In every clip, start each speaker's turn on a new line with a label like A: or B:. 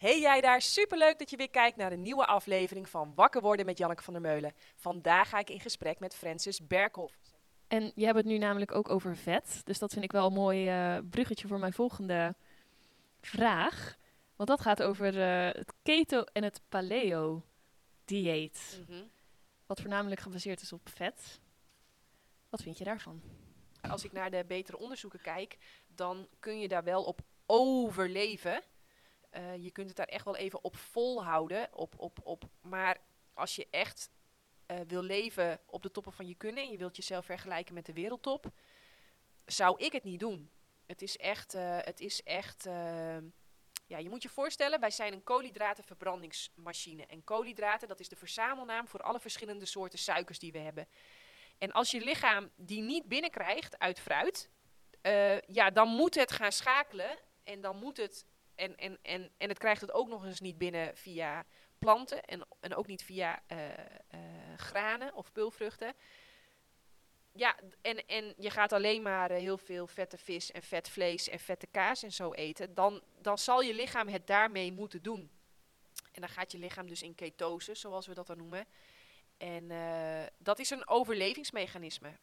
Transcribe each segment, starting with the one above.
A: Hey jij daar, superleuk dat je weer kijkt naar een nieuwe aflevering van Wakker worden met Janneke van der Meulen. Vandaag ga ik in gesprek met Francis Berkhoff.
B: En je hebt het nu namelijk ook over vet. Dus dat vind ik wel een mooi eh, bruggetje voor mijn volgende vraag. Want dat gaat over eh, het keto en het paleo dieet. Wat voornamelijk gebaseerd is op vet. Wat vind je daarvan?
A: Als ik naar de betere onderzoeken kijk, dan kun je daar wel op overleven. Eh, je kunt het daar echt wel even op volhouden. Op, op, op. Maar als je echt eh, wil leven op de toppen van je kunnen en je wilt jezelf vergelijken met de wereldtop, zou ik het niet doen. Het is echt, eh, het is echt eh, ja, je moet je voorstellen, wij zijn een koolhydratenverbrandingsmachine. En koolhydraten, dat is de verzamelnaam voor alle verschillende soorten suikers die we hebben. En als je lichaam die niet binnenkrijgt uit fruit, ja, dan moet het gaan schakelen. En dan moet het, en, en, en, en het krijgt het ook nog eens niet binnen via planten en, en ook niet via eh, eh, granen of pulvruchten. Ja, en, en je gaat alleen maar eh, heel veel vette vis en vet vlees en vette kaas en zo eten, dan, dan zal je lichaam het daarmee moeten doen. En dan gaat je lichaam dus in ketose, zoals we dat dan noemen. En dat is een overlevingsmechanisme.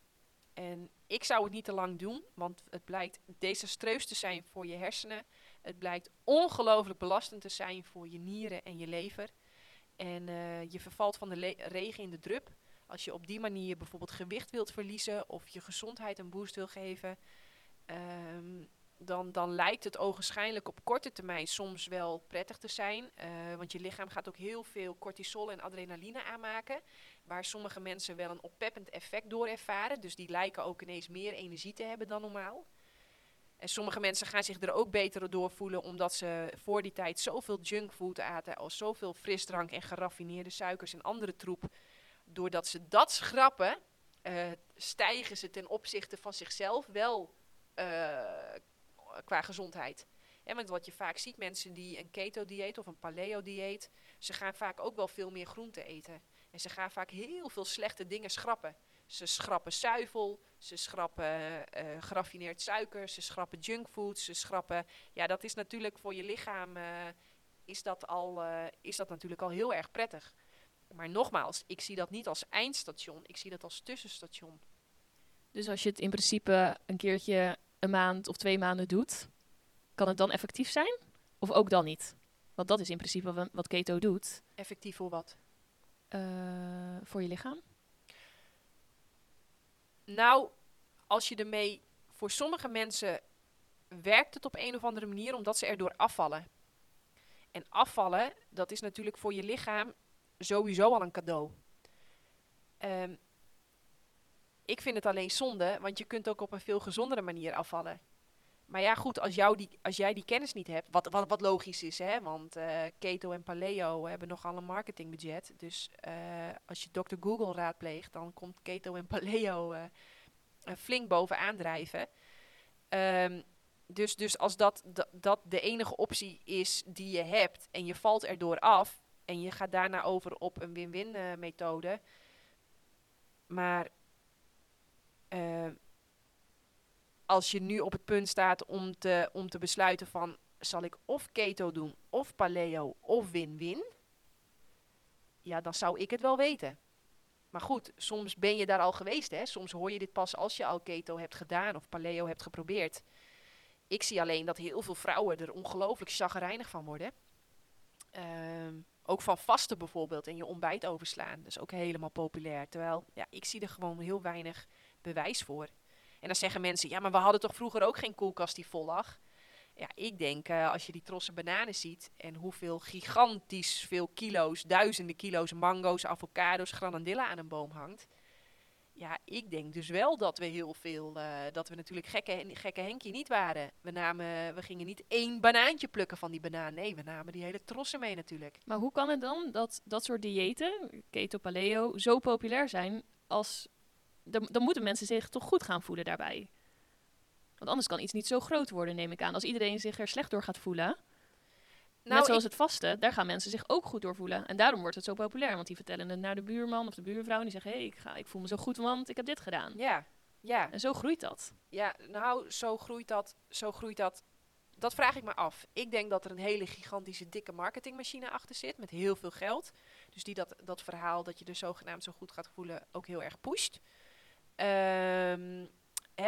A: En ik zou het niet te lang doen, want het blijkt desastreus te zijn voor je hersenen. Het blijkt ongelooflijk belastend te zijn voor je nieren en je lever. En eh, je vervalt van de regen in de drup. Als je op die manier bijvoorbeeld gewicht wilt verliezen of je gezondheid een boost wil geven, ehm, dan, dan lijkt het ogenschijnlijk op korte termijn soms wel prettig te zijn. eh, want je lichaam gaat ook heel veel cortisol en adrenaline aanmaken. Waar sommige mensen wel een oppeppend effect door ervaren. Dus die lijken ook ineens meer energie te hebben dan normaal. En sommige mensen gaan zich er ook beter door voelen omdat ze voor die tijd zoveel junkfood aten, als zoveel frisdrank en geraffineerde suikers en andere troep. Doordat ze dat schrappen, eh, stijgen ze ten opzichte van zichzelf wel eh, qua gezondheid. En want wat je vaak ziet, mensen die een keto-dieet of een paleo-dieet, ze gaan vaak ook wel veel meer groente eten. En ze gaan vaak heel veel slechte dingen schrappen. Ze schrappen zuivel, ze schrappen eh geraffineerd suiker, ze schrappen junkfood, ze schrappen... Ja, dat is natuurlijk voor je lichaam, eh, is, dat al, eh, is dat natuurlijk al heel erg prettig. Maar nogmaals, ik zie dat niet als eindstation, ik zie dat als tussenstation.
B: Dus als je het in principe een keertje een maand of twee maanden doet, kan het dan effectief zijn? Of ook dan niet? Want dat is in principe wa- wat keto doet
A: Effectief voor wat?
B: voor je lichaam.
A: Nou, als je ermee... Voor sommige mensen werkt het op een of andere manier omdat ze erdoor afvallen. En afvallen, dat is natuurlijk voor je lichaam sowieso al een cadeau. Ehm, ik vind het alleen zonde, want je kunt ook op een veel gezondere manier afvallen. Maar ja, goed, als, jou die, als jij die kennis niet hebt, wat, wat, wat logisch is, hè, want eh, keto en paleo hebben nogal een marketingbudget. Dus eh, als je Dr. Google raadpleegt, dan komt keto en paleo eh, flink bovenaan drijven. Ehm, dus, dus als dat, dat, dat de enige optie is die je hebt en je valt erdoor af en je gaat daarna over op een win-win methode. Maar als je nu op het punt staat om te, om te besluiten van zal ik of keto doen of paleo of win-win, ja, dan zou ik het wel weten. Maar goed, soms ben je daar al geweest, hè? Soms hoor je dit pas als je al keto hebt gedaan of paleo hebt geprobeerd. Ik zie alleen dat heel veel vrouwen er ongelooflijk chagrijnig van worden. Ehm, ook van vasten bijvoorbeeld en je ontbijt overslaan. Dat is ook helemaal populair. Terwijl, ja, ik zie er gewoon heel weinig bewijs voor. En dan zeggen mensen, ja, maar we hadden toch vroeger ook geen koelkast die vol lag? Ja, ik denk, eh, als je die trossen bananen ziet en hoeveel gigantisch veel kilo's, duizenden kilo's mango's, avocado's, granadilla aan een boom hangt. Ja, ik denk dus wel dat we heel veel, eh, dat we natuurlijk gekke, gekke Henkie niet waren. We, namen, we gingen niet één banaantje plukken van die banaan. Nee, we namen die hele trossen mee natuurlijk.
B: Maar hoe kan het dan dat dat soort diëten, keto, paleo, zo populair zijn als... Dan, dan moeten mensen zich toch goed gaan voelen daarbij. Want anders kan iets niet zo groot worden, neem ik aan. Als iedereen zich er slecht door gaat voelen, net zoals het vasten, daar gaan mensen zich ook goed door voelen. En daarom wordt het zo populair, want die vertellen het naar de buurman of de buurvrouw. En die zeggen, hé, hey, ik, ga- ik voel me zo goed, want ik heb dit gedaan.
A: Ja, ja.
B: En zo groeit dat.
A: Ja, nou, zo groeit dat, zo groeit dat dat vraag ik me af. Ik denk dat er een hele gigantische dikke marketingmachine achter zit met heel veel geld. Dus die dat, dat verhaal dat je er zogenaamd zo goed gaat voelen ook heel erg pusht. Ehm,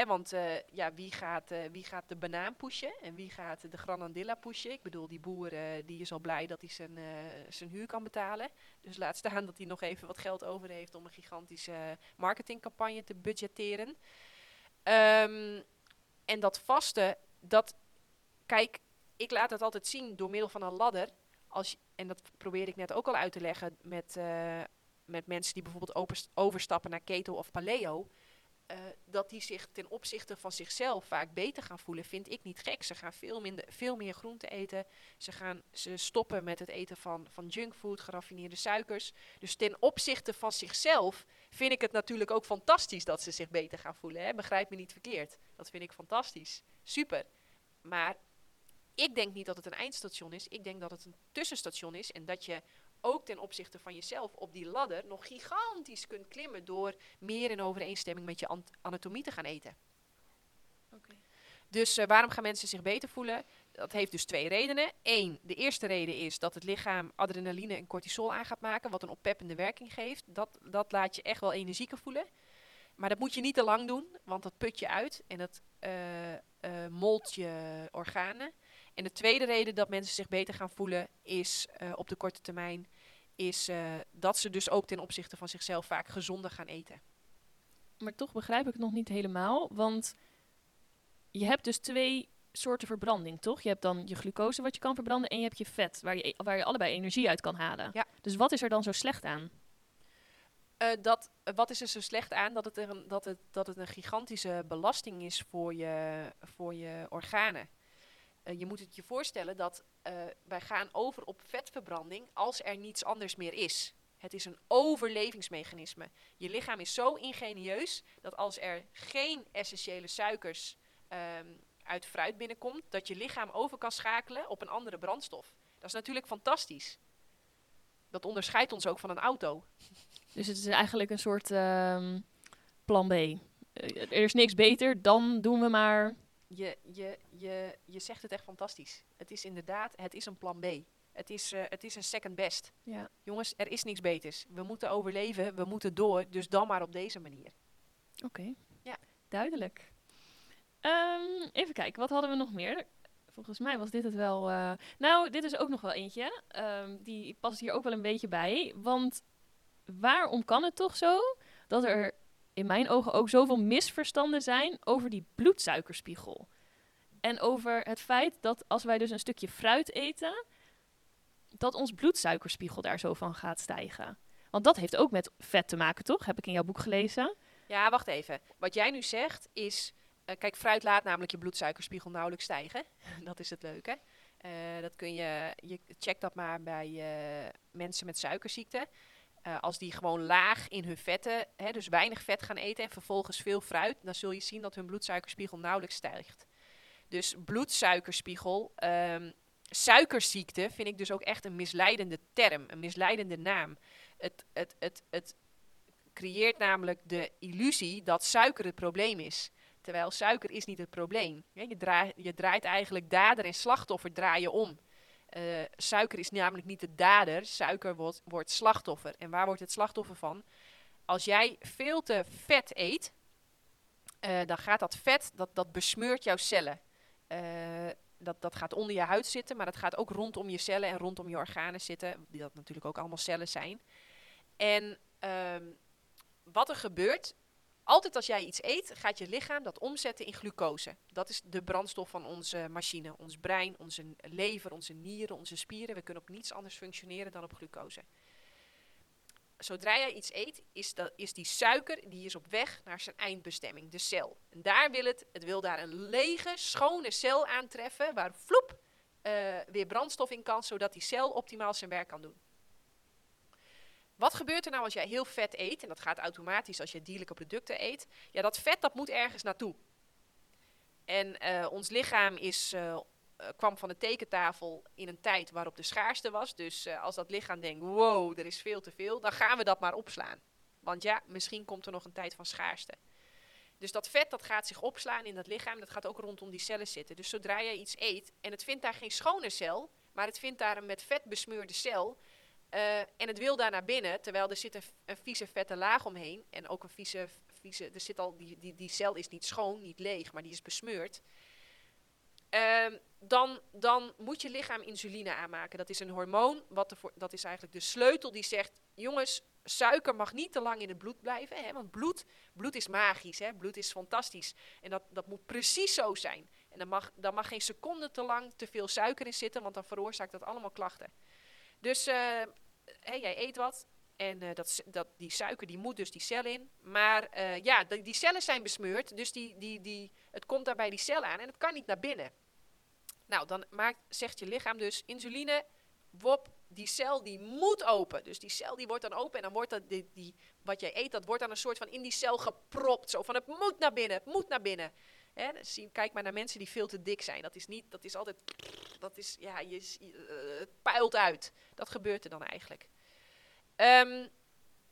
A: want eh, ja, wie gaat, eh, wie gaat de banaan pushen en wie gaat de granadilla pushen? Ik bedoel, die boer eh, die is al blij dat hij zijn, zijn huur kan betalen. Dus laat staan dat hij nog even wat geld over heeft om een gigantische marketingcampagne te budgetteren. Ehm, en dat vaste, dat, kijk, ik laat het altijd zien door middel van een ladder. Als, en dat probeerde ik net ook al uit te leggen met, met mensen die bijvoorbeeld overstappen naar keto of paleo. Eh, dat die zich ten opzichte van zichzelf vaak beter gaan voelen, vind ik niet gek. Ze gaan veel, minder, veel meer groente eten. Ze, gaan, ze stoppen met het eten van, van junkfood, geraffineerde suikers. Dus ten opzichte van zichzelf vind ik het natuurlijk ook fantastisch dat ze zich beter gaan voelen. Hè? Begrijp me niet verkeerd. Dat vind ik fantastisch. Super. Maar ik denk niet dat het een eindstation is. Ik denk dat het een tussenstation is. En dat je ook ten opzichte van jezelf op die ladder nog gigantisch kunt klimmen door meer in overeenstemming met je anatomie te gaan eten. Dus eh, waarom gaan mensen zich beter voelen? Dat heeft dus twee redenen. Eén, de eerste reden is dat het lichaam adrenaline en cortisol aan gaat maken, wat een oppeppende werking geeft. Dat, dat laat je echt wel energieker voelen. Maar dat moet je niet te lang doen, want dat put je uit en dat eh eh, molt je organen. En de tweede reden dat mensen zich beter gaan voelen is eh, op de korte termijn, is eh, dat ze dus ook ten opzichte van zichzelf vaak gezonder gaan eten.
B: Maar toch begrijp ik het nog niet helemaal. Want je hebt dus twee soorten verbranding, toch? Je hebt dan je glucose wat je kan verbranden en je hebt je vet waar je, waar je allebei energie uit kan halen.
A: Ja.
B: Dus wat is er dan zo slecht aan?
A: Eh, dat, wat is er zo slecht aan? Dat het, er een, dat, het, dat het een gigantische belasting is voor je, voor je organen. Eh, je moet het je voorstellen dat eh, wij gaan over op vetverbranding als er niets anders meer is. Het is een overlevingsmechanisme. Je lichaam is zo ingenieus dat als er geen essentiële suikers ehm, uit fruit binnenkomt, dat je lichaam over kan schakelen op een andere brandstof. Dat is natuurlijk fantastisch. Dat onderscheidt ons ook van een auto.
B: Dus het is eigenlijk een soort ehm, plan B. Eh, er is niks beter, dan doen we maar.
A: Je, je, je, je zegt het echt fantastisch. Het is inderdaad, het is een plan B. Het is, eh, het is een second best.
B: Ja.
A: Jongens, er is niks beters. We moeten overleven, we moeten door, dus dan maar op deze manier.
B: Oké.
A: Ja.
B: Duidelijk. Ehm, even kijken, wat hadden we nog meer? Volgens mij was dit het wel. eh, Nou, dit is ook nog wel eentje. Ehm, die past hier ook wel een beetje bij. Want waarom kan het toch zo dat er in mijn ogen ook zoveel misverstanden zijn over die bloedsuikerspiegel? En over het feit dat als wij dus een stukje fruit eten, dat ons bloedsuikerspiegel daar zo van gaat stijgen. Want dat heeft ook met vet te maken, toch? Heb ik in jouw boek gelezen.
A: Ja, wacht even. Wat jij nu zegt is, eh, kijk, fruit laat namelijk je bloedsuikerspiegel nauwelijks stijgen. dat is het leuke. Eh, dat kun je, je check dat maar bij eh, mensen met suikerziekte. Eh, als die gewoon laag in hun vetten, hè, dus weinig vet gaan eten en vervolgens veel fruit, dan zul je zien dat hun bloedsuikerspiegel nauwelijks stijgt. Dus bloedsuikerspiegel, ehm, suikerziekte vind ik dus ook echt een misleidende term, een misleidende naam. Het, het, het, het creëert namelijk de illusie dat suiker het probleem is. Terwijl suiker is niet het probleem. Je, draa- je draait eigenlijk dader en slachtoffer draaien om. Eh, suiker is namelijk niet de dader, suiker wordt, wordt slachtoffer. En waar wordt het slachtoffer van? Als jij veel te vet eet, eh, dan gaat dat vet, dat, dat besmeurt jouw cellen. Eh, dat, dat gaat onder je huid zitten, maar dat gaat ook rondom je cellen en rondom je organen zitten, die dat natuurlijk ook allemaal cellen zijn. En ehm, wat er gebeurt, altijd als jij iets eet, gaat je lichaam dat omzetten in glucose. Dat is de brandstof van onze machine. Ons brein, onze lever, onze nieren, onze spieren. We kunnen op niets anders functioneren dan op glucose. Zodra jij iets eet, is, dat, is die suiker die is op weg naar zijn eindbestemming, de cel. En daar wil het, het wil daar een lege, schone cel aantreffen, waar vloep eh, weer brandstof in kan, zodat die cel optimaal zijn werk kan doen. Wat gebeurt er nou als jij heel vet eet? En dat gaat automatisch als je dierlijke producten eet. Ja, dat vet dat moet ergens naartoe. En eh, ons lichaam is, eh, eh, kwam van de tekentafel in een tijd waarop de schaarste was. Dus als dat lichaam denkt, wow, er is veel te veel, dan gaan we dat maar opslaan. Want ja, misschien komt er nog een tijd van schaarste. Dus dat vet dat gaat zich opslaan in dat lichaam, dat gaat ook rondom die cellen zitten. Dus zodra je iets eet en het vindt daar geen schone cel, maar het vindt daar een met vet besmeurde cel, eh, en het wil daar naar binnen, terwijl er zit een, vieze vette laag omheen en ook een vieze, vieze er zit al, die, die, die cel is niet schoon, niet leeg, maar die is besmeurd. Ehm, dan, dan moet je lichaam insuline aanmaken. Dat is een hormoon, wat dat is eigenlijk de sleutel die zegt, jongens, suiker mag niet te lang in het bloed blijven. Hè, want bloed, bloed is magisch, hè, bloed is fantastisch. En dat, dat moet precies zo zijn. En dan mag, dan mag geen seconde te lang te veel suiker in zitten, want dan veroorzaakt dat allemaal klachten. Dus uh, jij eet wat en uh, dat, dat, die suiker die moet dus die cel in. Maar uh, ja, die, cellen zijn besmeurd, dus die, die, die, het komt daar bij die cel aan en het kan niet naar binnen. Nou, dan maakt, zegt je lichaam dus insuline, wop, die cel die moet open. Dus die cel die wordt dan open en dan wordt dat, die, wat jij eet, dat wordt dan een soort van in die cel gepropt. Zo van het moet naar binnen, het moet naar binnen. Hè, zie, kijk maar naar mensen die veel te dik zijn. Dat is niet, dat is altijd, dat is, ja, je, uh, het puilt uit. Dat gebeurt er dan eigenlijk. Um,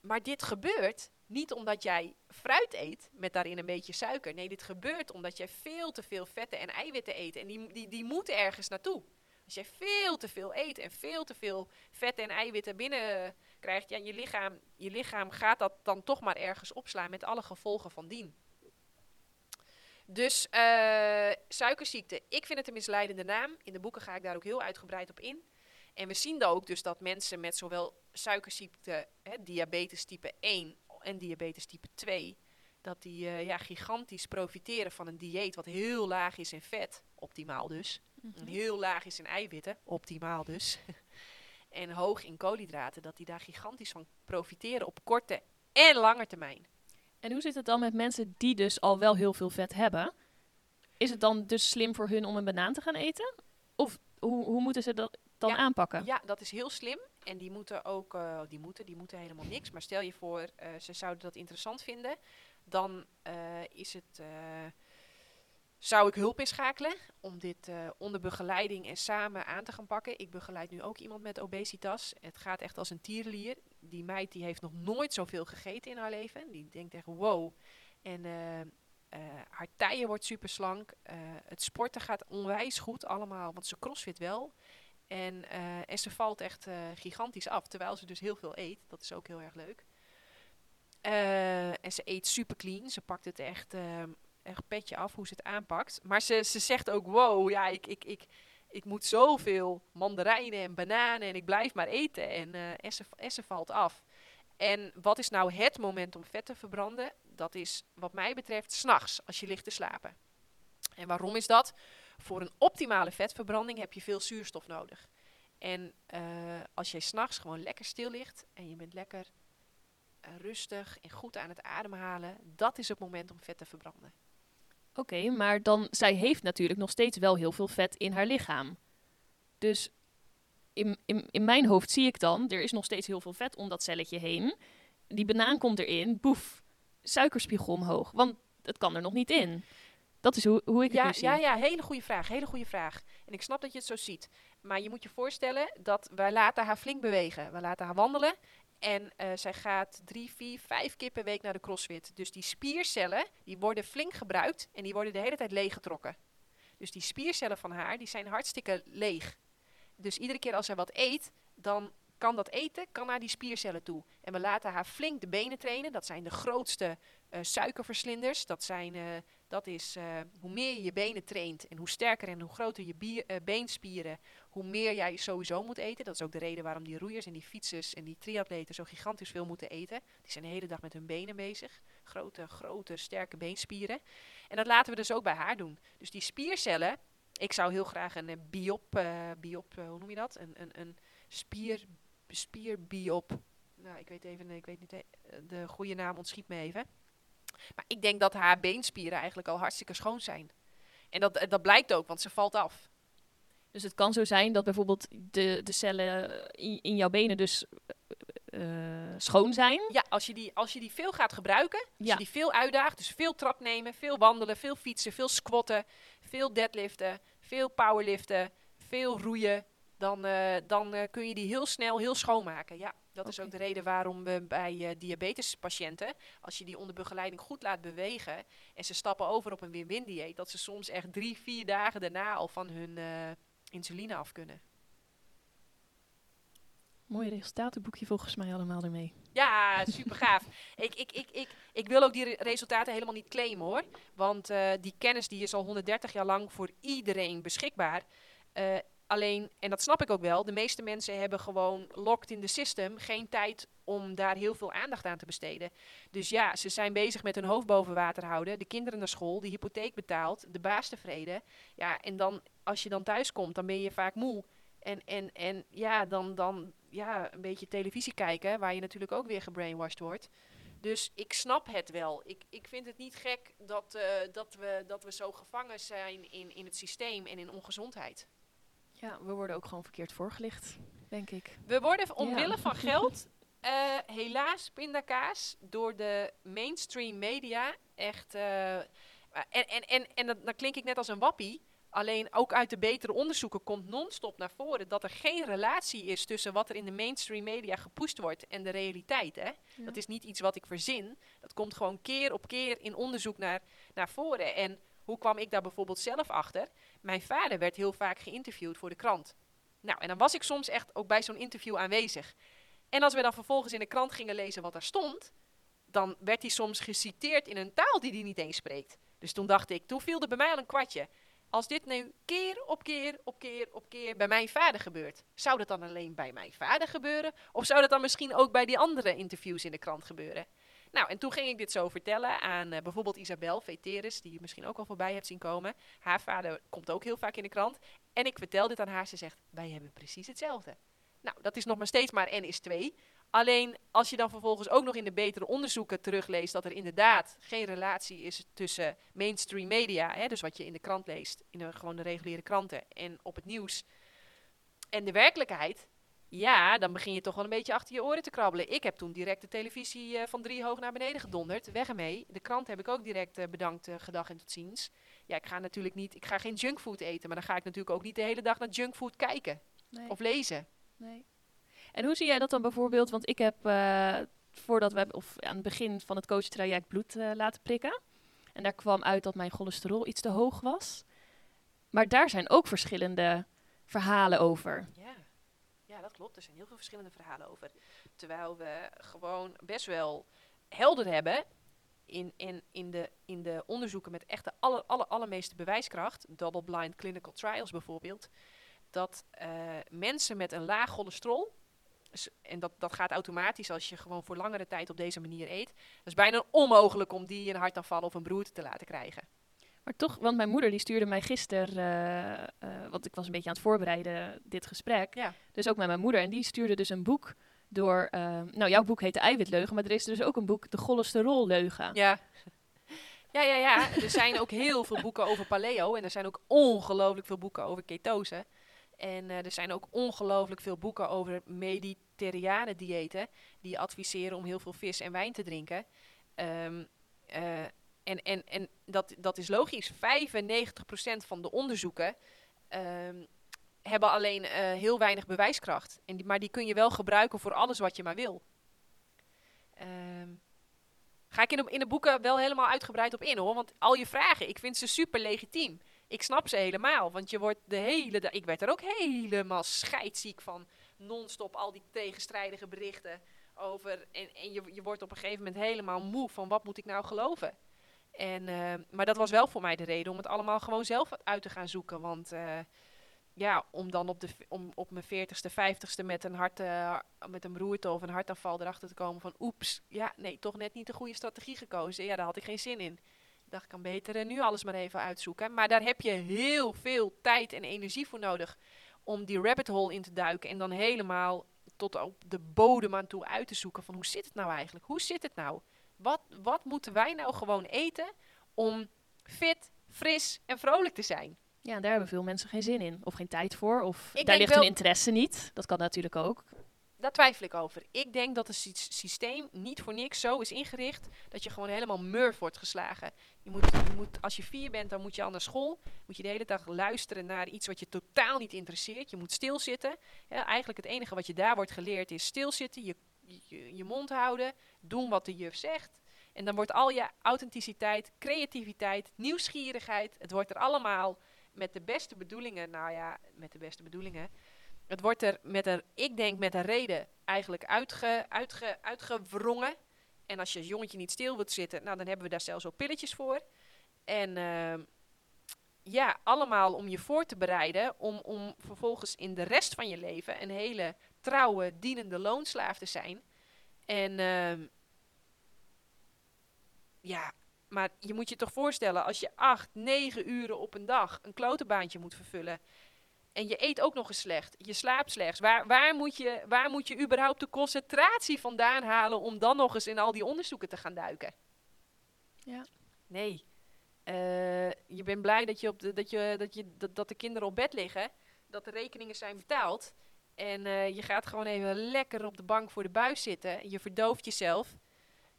A: maar dit gebeurt niet omdat jij fruit eet met daarin een beetje suiker. Nee, dit gebeurt omdat jij veel te veel vetten en eiwitten eet. En die, die, die moeten ergens naartoe. Als jij veel te veel eet en veel te veel vetten en eiwitten binnen krijgt, ja, je, lichaam, je lichaam gaat dat dan toch maar ergens opslaan met alle gevolgen van dien. Dus uh, suikerziekte, ik vind het een misleidende naam. In de boeken ga ik daar ook heel uitgebreid op in. En we zien dan ook dus dat mensen met zowel suikerziekte, hè, diabetes type 1 en diabetes type 2, dat die uh, ja, gigantisch profiteren van een dieet wat heel laag is in vet, optimaal dus. Mm -hmm. Heel laag is in eiwitten, optimaal dus. en hoog in koolhydraten, dat die daar gigantisch van profiteren op korte en lange termijn.
B: En hoe zit het dan met mensen die dus al wel heel veel vet hebben? Is het dan dus slim voor hun om een banaan te gaan eten? Of hoe, hoe moeten ze dat dan
A: ja,
B: aanpakken?
A: Ja, dat is heel slim. En die moeten ook, uh, die moeten, die moeten helemaal niks. Maar stel je voor, uh, ze zouden dat interessant vinden. Dan uh, is het, zou ik hulp inschakelen om dit onder begeleiding en samen aan te gaan pakken. Ik begeleid nu ook iemand met obesitas. Het gaat echt als een tierlier. Die meid die heeft nog nooit zoveel gegeten in haar leven. Die denkt echt wow. En haar taille wordt super slank. het sporten gaat onwijs goed allemaal, want ze crossfit wel. En, en ze valt echt gigantisch af, terwijl ze dus heel veel eet. Dat is ook heel erg leuk. En ze eet super clean. Ze pakt het echt, echt petje af hoe ze het aanpakt. Maar ze, ze zegt ook, wow, ja, ik, ik, ik, ik moet zoveel mandarijnen en bananen en ik blijf maar eten. En, en, ze, en ze valt af. En wat is nou het moment om vet te verbranden? Dat is wat mij betreft s'nachts, als je ligt te slapen. En waarom is dat? Voor een optimale vetverbranding heb je veel zuurstof nodig. En uh, als jij s'nachts gewoon lekker stil ligt en je bent lekker uh, rustig en goed aan het ademhalen, dat is het moment om vet te verbranden.
B: Oké, okay, maar dan, zij heeft natuurlijk nog steeds wel heel veel vet in haar lichaam. Dus in, in, in mijn hoofd zie ik dan, er is nog steeds heel veel vet om dat celletje heen. Die banaan komt erin, boef, suikerspiegel omhoog, want het kan er nog niet in. Dat is hoe, hoe ik
A: ja,
B: het nu
A: ja,
B: zie.
A: Ja, hele goede vraag, hele goede vraag. En ik snap dat je het zo ziet. Maar je moet je voorstellen dat wij laten haar flink bewegen. We laten haar wandelen. En uh, zij gaat drie, vier, vijf keer per week naar de crossfit. Dus die spiercellen, die worden flink gebruikt en die worden de hele tijd leeggetrokken. Dus die spiercellen van haar, die zijn hartstikke leeg. Dus iedere keer als zij wat eet, dan kan dat eten kan naar die spiercellen toe. En we laten haar flink de benen trainen. Dat zijn de grootste uh, suikerverslinders. Dat, zijn, uh, dat is hoe meer je je benen traint en hoe sterker en hoe groter je beenspieren, hoe meer jij sowieso moet eten. Dat is ook de reden waarom die roeiers en die fietsers en die triatleten zo gigantisch veel moeten eten. Die zijn de hele dag met hun benen bezig. Grote, grote, sterke beenspieren. En dat laten we dus ook bij haar doen. Dus die spiercellen, ik zou heel graag een biop, biop hoe noem je dat? Een, een, een spier spierbiop. Nou, ik weet even, ik weet niet, de goede naam ontschiet me even. Maar ik denk dat haar beenspieren eigenlijk al hartstikke schoon zijn. En dat, dat blijkt ook, want ze valt af.
B: Dus het kan zo zijn dat bijvoorbeeld de, de cellen in, in jouw benen dus uh, schoon zijn.
A: Ja, als je, die, als je die veel gaat gebruiken, als ja. je die veel uitdaagt, dus veel trap nemen, veel wandelen, veel fietsen, veel squatten, veel deadliften, veel powerliften, veel roeien, dan, eh, dan eh, kun je die heel snel heel schoonmaken. Ja, dat is ook de reden waarom we bij eh, diabetespatiënten, als je die onder begeleiding goed laat bewegen en ze stappen over op een win-win dieet, dat ze soms echt drie, vier dagen daarna al van hun eh, insuline af kunnen.
B: Mooi resultatenboekje volgens mij allemaal ermee.
A: Ja, super gaaf. ik, ik, ik, ik, ik wil ook die re- resultaten helemaal niet claimen hoor. Want eh, die kennis die is al 130 jaar lang voor iedereen beschikbaar. Eh, alleen, en dat snap ik ook wel, de meeste mensen hebben gewoon locked in the system geen tijd om daar heel veel aandacht aan te besteden. Dus ja, ze zijn bezig met hun hoofd boven water houden, de kinderen naar school, de hypotheek betaald, de baas tevreden. Ja, en dan als je dan thuis komt, dan ben je vaak moe. En, en, en ja, dan, dan ja, een beetje televisie kijken, waar je natuurlijk ook weer gebrainwashed wordt. Dus ik snap het wel. Ik, ik vind het niet gek dat, eh, dat, we, dat we zo gevangen zijn in, in het systeem en in ongezondheid.
B: Ja, we worden ook gewoon verkeerd voorgelicht, denk ik.
A: We worden omwille
B: Ja.
A: van geld, eh, helaas pindakaas, door de mainstream media echt... eh, en en, en, en dat, dan klink ik net als een wappie. Alleen ook uit de betere onderzoeken komt non-stop naar voren dat er geen relatie is tussen wat er in de mainstream media gepusht wordt en de realiteit. Hè? Dat is niet iets wat ik verzin. Dat komt gewoon keer op keer in onderzoek naar, naar voren. En hoe kwam ik daar bijvoorbeeld zelf achter? Mijn vader werd heel vaak geïnterviewd voor de krant. Nou, en dan was ik soms echt ook bij zo'n interview aanwezig. En als we dan vervolgens in de krant gingen lezen wat er stond, dan werd hij soms geciteerd in een taal die hij niet eens spreekt. Dus toen dacht ik, toen viel er bij mij al een kwartje. Als dit nu keer op keer op keer op keer bij mijn vader gebeurt, zou dat dan alleen bij mijn vader gebeuren? Of zou dat dan misschien ook bij die andere interviews in de krant gebeuren? Nou, en toen ging ik dit zo vertellen aan eh, bijvoorbeeld Isabel Veteris, die je misschien ook al voorbij hebt zien komen. Haar vader komt ook heel vaak in de krant. En ik vertel dit aan haar, ze zegt, wij hebben precies hetzelfde. Nou, dat is nog maar steeds maar N is 2. Alleen als je dan vervolgens ook nog in de betere onderzoeken terugleest dat er inderdaad geen relatie is tussen mainstream media, hè, dus wat je in de krant leest, in de, gewoon de reguliere kranten en op het nieuws, en de werkelijkheid, ja, dan begin je toch wel een beetje achter je oren te krabbelen. Ik heb toen direct de televisie eh, van drie hoog naar beneden gedonderd. Weg ermee. De krant heb ik ook direct eh, bedankt, eh, gedag en tot ziens. Ja, ik ga natuurlijk niet, ik ga geen junkfood eten, maar dan ga ik natuurlijk ook niet de hele dag naar junkfood kijken
B: Nee.
A: of lezen.
B: Nee. En hoe zie jij dat dan bijvoorbeeld? Want ik heb eh, voordat we of aan het begin van het coachtraject bloed eh, laten prikken. En daar kwam uit dat mijn cholesterol iets te hoog was. Maar daar zijn ook verschillende verhalen over.
A: Ja. ja, dat klopt. Er zijn heel veel verschillende verhalen over. Terwijl we gewoon best wel helder hebben in, in, in, de, in de onderzoeken met echt de aller, aller, allermeeste bewijskracht, double-blind clinical trials bijvoorbeeld, dat eh, mensen met een laag cholesterol, s- en dat, dat gaat automatisch als je gewoon voor langere tijd op deze manier eet, dat is bijna onmogelijk om die een hartaanval of een broerte te laten krijgen.
B: Maar toch, want mijn moeder die stuurde mij gisteren, eh, eh, want ik was een beetje aan het voorbereiden dit gesprek.
A: Ja.
B: Dus ook met mijn moeder. En die stuurde dus een boek door, nou jouw boek heet De Eiwitleugen, maar er is dus ook een boek De Cholesterolleugen.
A: Ja. Ja, ja, ja. Er zijn ook heel veel boeken over paleo. En er zijn ook ongelooflijk veel boeken over ketose. En eh, er zijn ook ongelooflijk veel boeken over mediterrane diëten. Die adviseren om heel veel vis en wijn te drinken. Ehm, eh, en en, en dat, dat is logisch. 95% van de onderzoeken ehm, hebben alleen eh, heel weinig bewijskracht. En die, maar die kun je wel gebruiken voor alles wat je maar wil. Ehm, Ga ik in de, in de boeken wel helemaal uitgebreid op in hoor. Want al je vragen, ik vind ze super legitiem. Ik snap ze helemaal. Want je wordt de hele dag. Ik werd er ook helemaal scheidziek van. Non-stop al die tegenstrijdige berichten over. En, en je, je wordt op een gegeven moment helemaal moe van wat moet ik nou geloven. En, eh, maar dat was wel voor mij de reden om het allemaal gewoon zelf uit te gaan zoeken. Want eh, ja, om dan op, de, om op mijn 40ste, 50ste met een, hart, eh, met een beroerte of een hartaanval erachter te komen van oeps, ja, nee, toch net niet de goede strategie gekozen. Ja, daar had ik geen zin in. Ik kan beter eh, nu alles maar even uitzoeken. Maar daar heb je heel veel tijd en energie voor nodig om die rabbit hole in te duiken en dan helemaal tot op de bodem aan toe uit te zoeken van hoe zit het nou eigenlijk? Hoe zit het nou? Wat, wat moeten wij nou gewoon eten om fit, fris en vrolijk te zijn?
B: Ja, en daar hebben veel mensen geen zin in. Of geen tijd voor. Of
A: Ik
B: daar ligt hun interesse niet. Dat kan natuurlijk ook.
A: Daar twijfel ik over. Ik denk dat het sy- systeem niet voor niks zo is ingericht dat je gewoon helemaal murf wordt geslagen. Je moet, je moet, als je vier bent, dan moet je al naar school. Moet je de hele dag luisteren naar iets wat je totaal niet interesseert. Je moet stilzitten. Eigenlijk het enige wat je daar wordt geleerd is stilzitten, je, je mond houden, doen wat de juf zegt. En dan wordt al je authenticiteit, creativiteit, nieuwsgierigheid, het wordt er allemaal met de beste bedoelingen, nou ja, met de beste bedoelingen. Het wordt er met een, ik denk met een reden, eigenlijk uitge, uitge, uitgewrongen. En als je als jongetje niet stil wilt zitten, nou dan hebben we daar zelfs ook pilletjes voor. En ehm, ja, allemaal om je voor te bereiden om, om vervolgens in de rest van je leven een hele trouwe, dienende loonslaaf te zijn. En ehm, ja, maar je moet je toch voorstellen, als je acht, negen uren op een dag een klotenbaantje moet vervullen. En je eet ook nog eens slecht. Je slaapt slechts. Waar, waar, moet je, waar moet je überhaupt de concentratie vandaan halen om dan nog eens in al die onderzoeken te gaan duiken?
B: Ja.
A: Nee. Eh, je bent blij dat, je op de, dat, je, dat, je, dat, dat de kinderen op bed liggen. Dat de rekeningen zijn betaald. En eh, je gaat gewoon even lekker op de bank voor de buis zitten. Je verdooft jezelf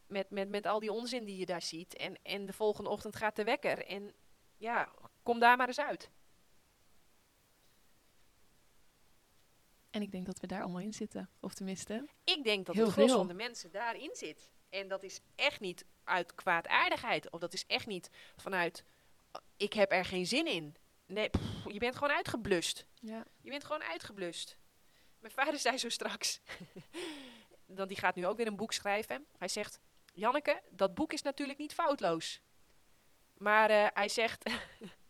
A: met, met, met al die onzin die je daar ziet. En, en de volgende ochtend gaat de wekker. En ja, kom daar maar eens uit.
B: En ik denk dat we daar allemaal in zitten. Of tenminste.
A: Ik denk dat
B: Heel
A: het gros
B: veel.
A: van de mensen daarin zit. En dat is echt niet uit kwaadaardigheid. Of dat is echt niet vanuit, "Oh, ik heb er geen zin in. Nee, pff, je bent gewoon uitgeblust.
B: Ja.
A: Je bent gewoon uitgeblust. Mijn vader zei zo straks, dan die gaat nu ook weer een boek schrijven. Hij zegt, Janneke, dat boek is natuurlijk niet foutloos. Maar eh, hij zegt,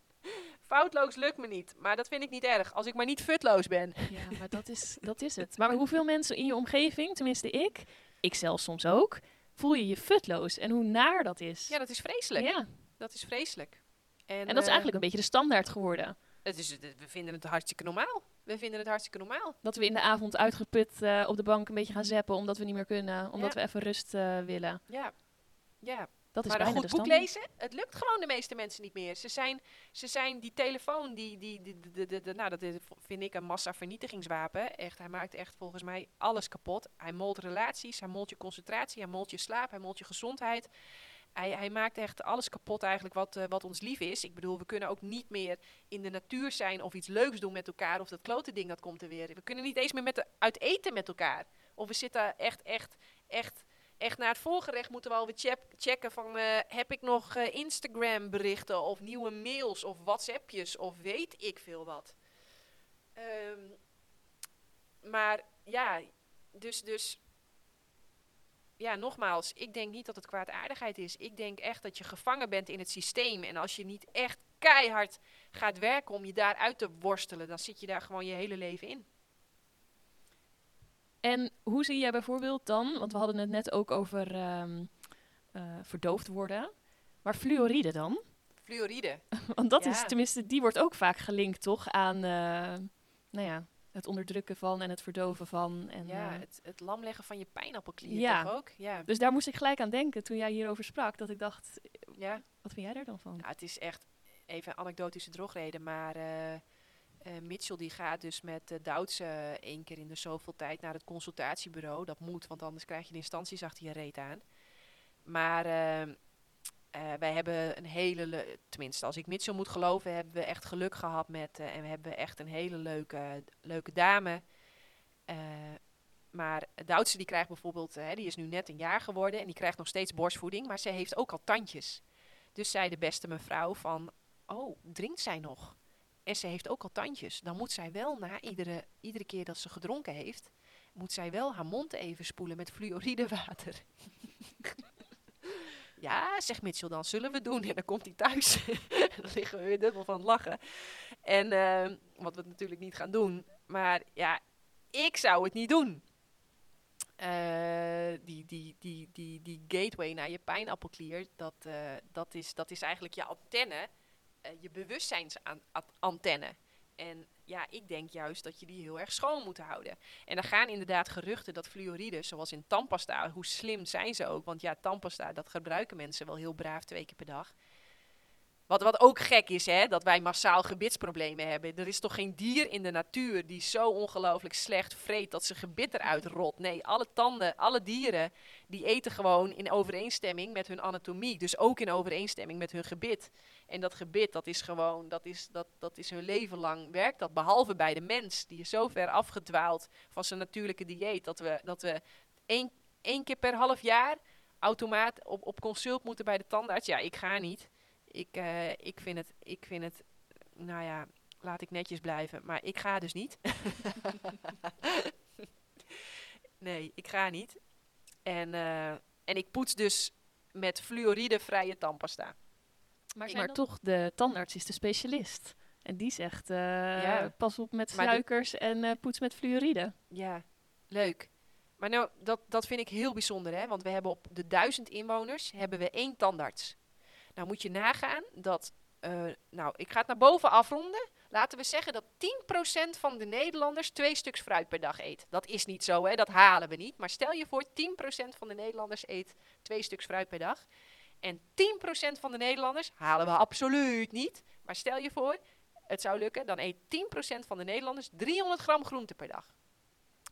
A: foutloos lukt me niet. Maar dat vind ik niet erg, als ik maar niet futloos ben.
B: Ja, maar dat is, dat is het. Maar hoeveel mensen in je omgeving, tenminste ik, ik zelf soms ook, voel je je futloos en hoe naar dat is.
A: Ja, dat is vreselijk.
B: Ja.
A: Dat is vreselijk. En,
B: En dat is
A: eh,
B: eigenlijk een beetje de standaard geworden.
A: het is, we vinden het hartstikke normaal. We vinden het hartstikke normaal.
B: Dat we in de avond uitgeput eh, op de bank een beetje gaan zappen omdat we niet meer kunnen, omdat
A: Ja.
B: we even rust eh, willen.
A: Ja, ja.
B: Dat is
A: maar een goed boek lezen, het lukt gewoon de meeste mensen niet meer. Ze zijn, ze zijn die telefoon, die, die, die, de, de, de, de- nou dat is, vind ik een massavernietigingswapen. Echt, hij maakt echt volgens mij alles kapot. Hij molt relaties, hij molt je concentratie, hij molt je slaap, hij molt je gezondheid. Hij, hij maakt echt alles kapot eigenlijk wat, eh, wat ons lief is. Ik bedoel, we kunnen ook niet meer in de natuur zijn of iets leuks doen met elkaar. Of dat klote ding dat komt er weer. We kunnen niet eens meer met de, uit eten met elkaar. Of we zitten echt, echt, echt echt naar het voorgerecht moeten we alweer check- checken van eh, heb ik nog eh, Instagram berichten of nieuwe mails of WhatsAppjes of weet ik veel wat. Ehm, maar ja, dus, dus ja, nogmaals, ik denk niet dat het kwaadaardigheid is. Ik denk echt dat je gevangen bent in het systeem. En als je niet echt keihard gaat werken om je daaruit te worstelen, dan zit je daar gewoon je hele leven in.
B: En hoe zie jij bijvoorbeeld dan, want we hadden het net ook over eh, verdoofd worden, maar fluoride dan?
A: Fluoride.
B: Want dat
A: Ja.
B: is, tenminste, die wordt ook vaak gelinkt toch aan, eh, nou ja, het onderdrukken van en het verdoven van. En,
A: Ja,
B: eh,
A: het, het lamleggen van je pijnappelklier
B: Ja.
A: toch ook? Ja.
B: dus daar moest ik gelijk aan denken toen jij hierover sprak, dat ik dacht,
A: ja.
B: wat vind jij daar dan van?
A: Ja, het is echt even een anekdotische drogreden, maar Mitchell die gaat dus met de Duitse één keer in de zoveel tijd naar het consultatiebureau. Dat moet, want anders krijg je de instanties achter je reet aan. Maar eh, eh, wij hebben een hele, le- tenminste als ik Mitchell moet geloven, hebben we echt geluk gehad met, eh, en we hebben echt een hele leuke, leuke dame. Eh, maar Duitse die krijgt bijvoorbeeld, eh, die is nu net een jaar geworden en die krijgt nog steeds borstvoeding, maar ze heeft ook al tandjes. Dus zei de beste mevrouw van, oh, drinkt zij nog? En ze heeft ook al tandjes. Dan moet zij wel na iedere, iedere keer dat ze gedronken heeft, moet zij wel haar mond even spoelen met fluoride water. ja, zegt Mitchell dan, zullen we doen. En dan komt hij thuis. dan liggen we weer dubbel van het lachen. En eh, wat we natuurlijk niet gaan doen. Maar ja, ik zou het niet doen. Eh, die, die, die, die, die gateway naar je pijnappelklier, dat, eh, dat, is, dat is eigenlijk je antenne, eh, je bewustzijnsantenne. En ja, ik denk juist dat je die heel erg schoon moet houden. En er gaan inderdaad geruchten dat fluoride, zoals in tandpasta, hoe slim zijn ze ook? Want ja, tandpasta, dat gebruiken mensen wel heel braaf twee keer per dag. Wat, wat ook gek is, hè, dat wij massaal gebitsproblemen hebben. Er is toch geen dier in de natuur die zo ongelooflijk slecht vreet dat ze gebit eruit rot. Nee, alle tanden, alle dieren, die eten gewoon in overeenstemming met hun anatomie. Dus ook in overeenstemming met hun gebit. En dat gebit, dat is gewoon, dat is, dat, dat is hun leven lang werkt dat. Behalve bij de mens, die is zo ver afgedwaald van zijn natuurlijke dieet, dat we, dat we één, één keer per half jaar automaat op, op consult moeten bij de tandarts. Ja, ik ga niet. Ik, eh, ik, vind het, ik vind het, nou ja, laat ik netjes blijven. Maar ik ga dus niet. nee, ik ga niet. En, eh, en ik poets dus met fluoridevrije tandpasta.
B: Maar, maar toch, de tandarts is de specialist. En die zegt, eh,
A: Ja.
B: pas op met suikers en eh, poets met fluoride.
A: Ja, leuk. Maar nou, dat, dat vind ik heel bijzonder, hè? Want we hebben op de duizend inwoners hebben we één tandarts. Nou moet je nagaan dat, eh, nou, ik ga het naar boven afronden. Laten we zeggen dat 10% van de Nederlanders twee stuks fruit per dag eet. Dat is niet zo, hè? Dat halen we niet. Maar stel je voor, 10% van de Nederlanders eet twee stuks fruit per dag. En 10% van de Nederlanders halen we absoluut niet. Maar stel je voor, het zou lukken, dan eet 10% van de Nederlanders 300 gram groente per dag.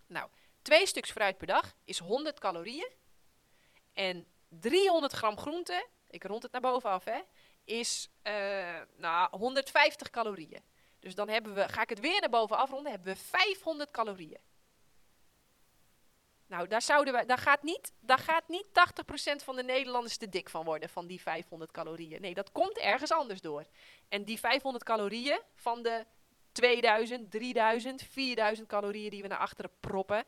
A: Nou, twee stuks fruit per dag is 100 calorieën. En 300 gram groente, ik rond het naar boven af, hè, is eh, nou, 150 calorieën. Dus dan hebben we, ga ik het weer naar boven afronden, hebben we 500 calorieën. Nou, daar, zouden we, daar, gaat niet, daar gaat niet 80% van de Nederlanders te dik van worden, van die 500 calorieën. Nee, dat komt ergens anders door. En die 500 calorieën van de 2000, 3000, 4000 calorieën die we naar achteren proppen,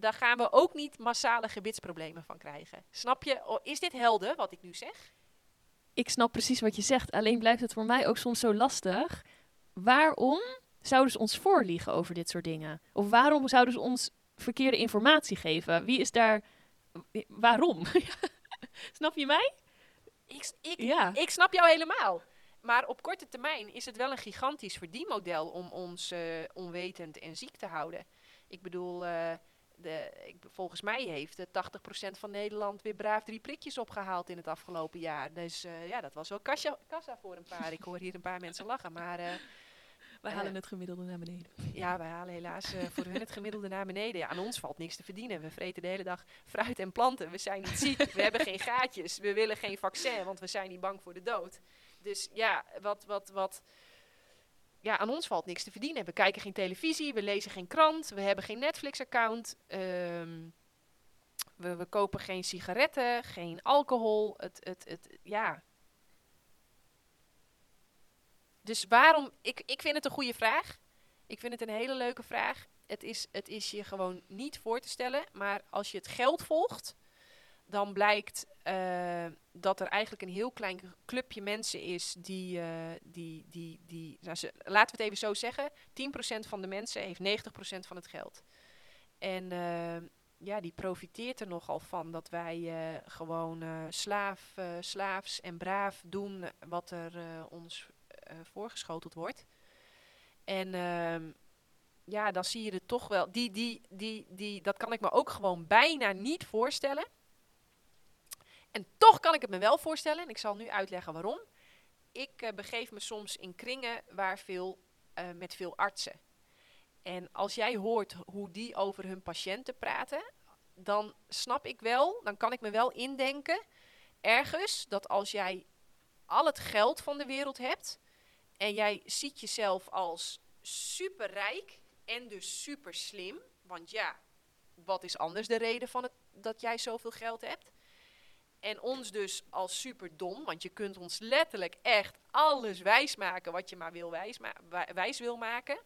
A: daar gaan we ook niet massale gebitsproblemen van krijgen. Snap je? Is dit helder wat ik nu zeg?
B: Ik snap precies wat je zegt. Alleen blijft het voor mij ook soms zo lastig. Waarom zouden ze ons voorliegen over dit soort dingen? Of waarom zouden ze ons verkeerde informatie geven? Wie is daar... Waarom? snap je mij?
A: Ik, ik,
B: Ja.
A: ik snap jou helemaal. Maar op korte termijn is het wel een gigantisch verdienmodel om ons eh, onwetend en ziek te houden. Ik bedoel, eh, de, ik, volgens mij heeft de 80% van Nederland weer braaf drie prikjes opgehaald in het afgelopen jaar. Dus eh, ja, dat was wel kassa, kassa voor een paar. Ik hoor hier een paar mensen lachen, maar... eh,
B: We
A: Eh.
B: halen het gemiddelde naar beneden.
A: Ja, wij halen helaas eh, voor hun het gemiddelde naar beneden. Ja, aan ons valt niks te verdienen. We vreten de hele dag fruit en planten. We zijn niet ziek. We hebben geen gaatjes. We willen geen vaccin, want we zijn niet bang voor de dood. Dus ja, wat, wat, wat. Ja, aan ons valt niks te verdienen. We kijken geen televisie, we lezen geen krant, we hebben geen Netflix-account. ehm, we, we kopen geen sigaretten, geen alcohol. Het, het, het, ja. Dus waarom, ik, ik vind het een goede vraag. Ik vind het een hele leuke vraag. Het is, het is je gewoon niet voor te stellen. Maar als je het geld volgt, dan blijkt eh, dat er eigenlijk een heel klein clubje mensen is die, eh, die, die, die nou, laten we het even zo zeggen, 10% van de mensen heeft 90% van het geld. En eh, ja, die profiteert er nogal van dat wij gewoon slaaf, slaafs en braaf doen wat er ons voorgeschoteld wordt. En ehm, ja, dan zie je het toch wel. Die, die, die, die, dat kan ik me ook gewoon bijna niet voorstellen. En toch kan ik het me wel voorstellen. En ik zal nu uitleggen waarom. Ik eh, begeef me soms in kringen waar veel, eh, met veel artsen. En als jij hoort hoe die over hun patiënten praten, dan snap ik wel, dan kan ik me wel indenken ergens dat als jij al het geld van de wereld hebt en jij ziet jezelf als superrijk en dus super slim, want ja, wat is anders de reden van het, dat jij zoveel geld hebt? En ons dus als super dom, want je kunt ons letterlijk echt alles wijsmaken wat je maar wil wijsma wij- wijs wil maken.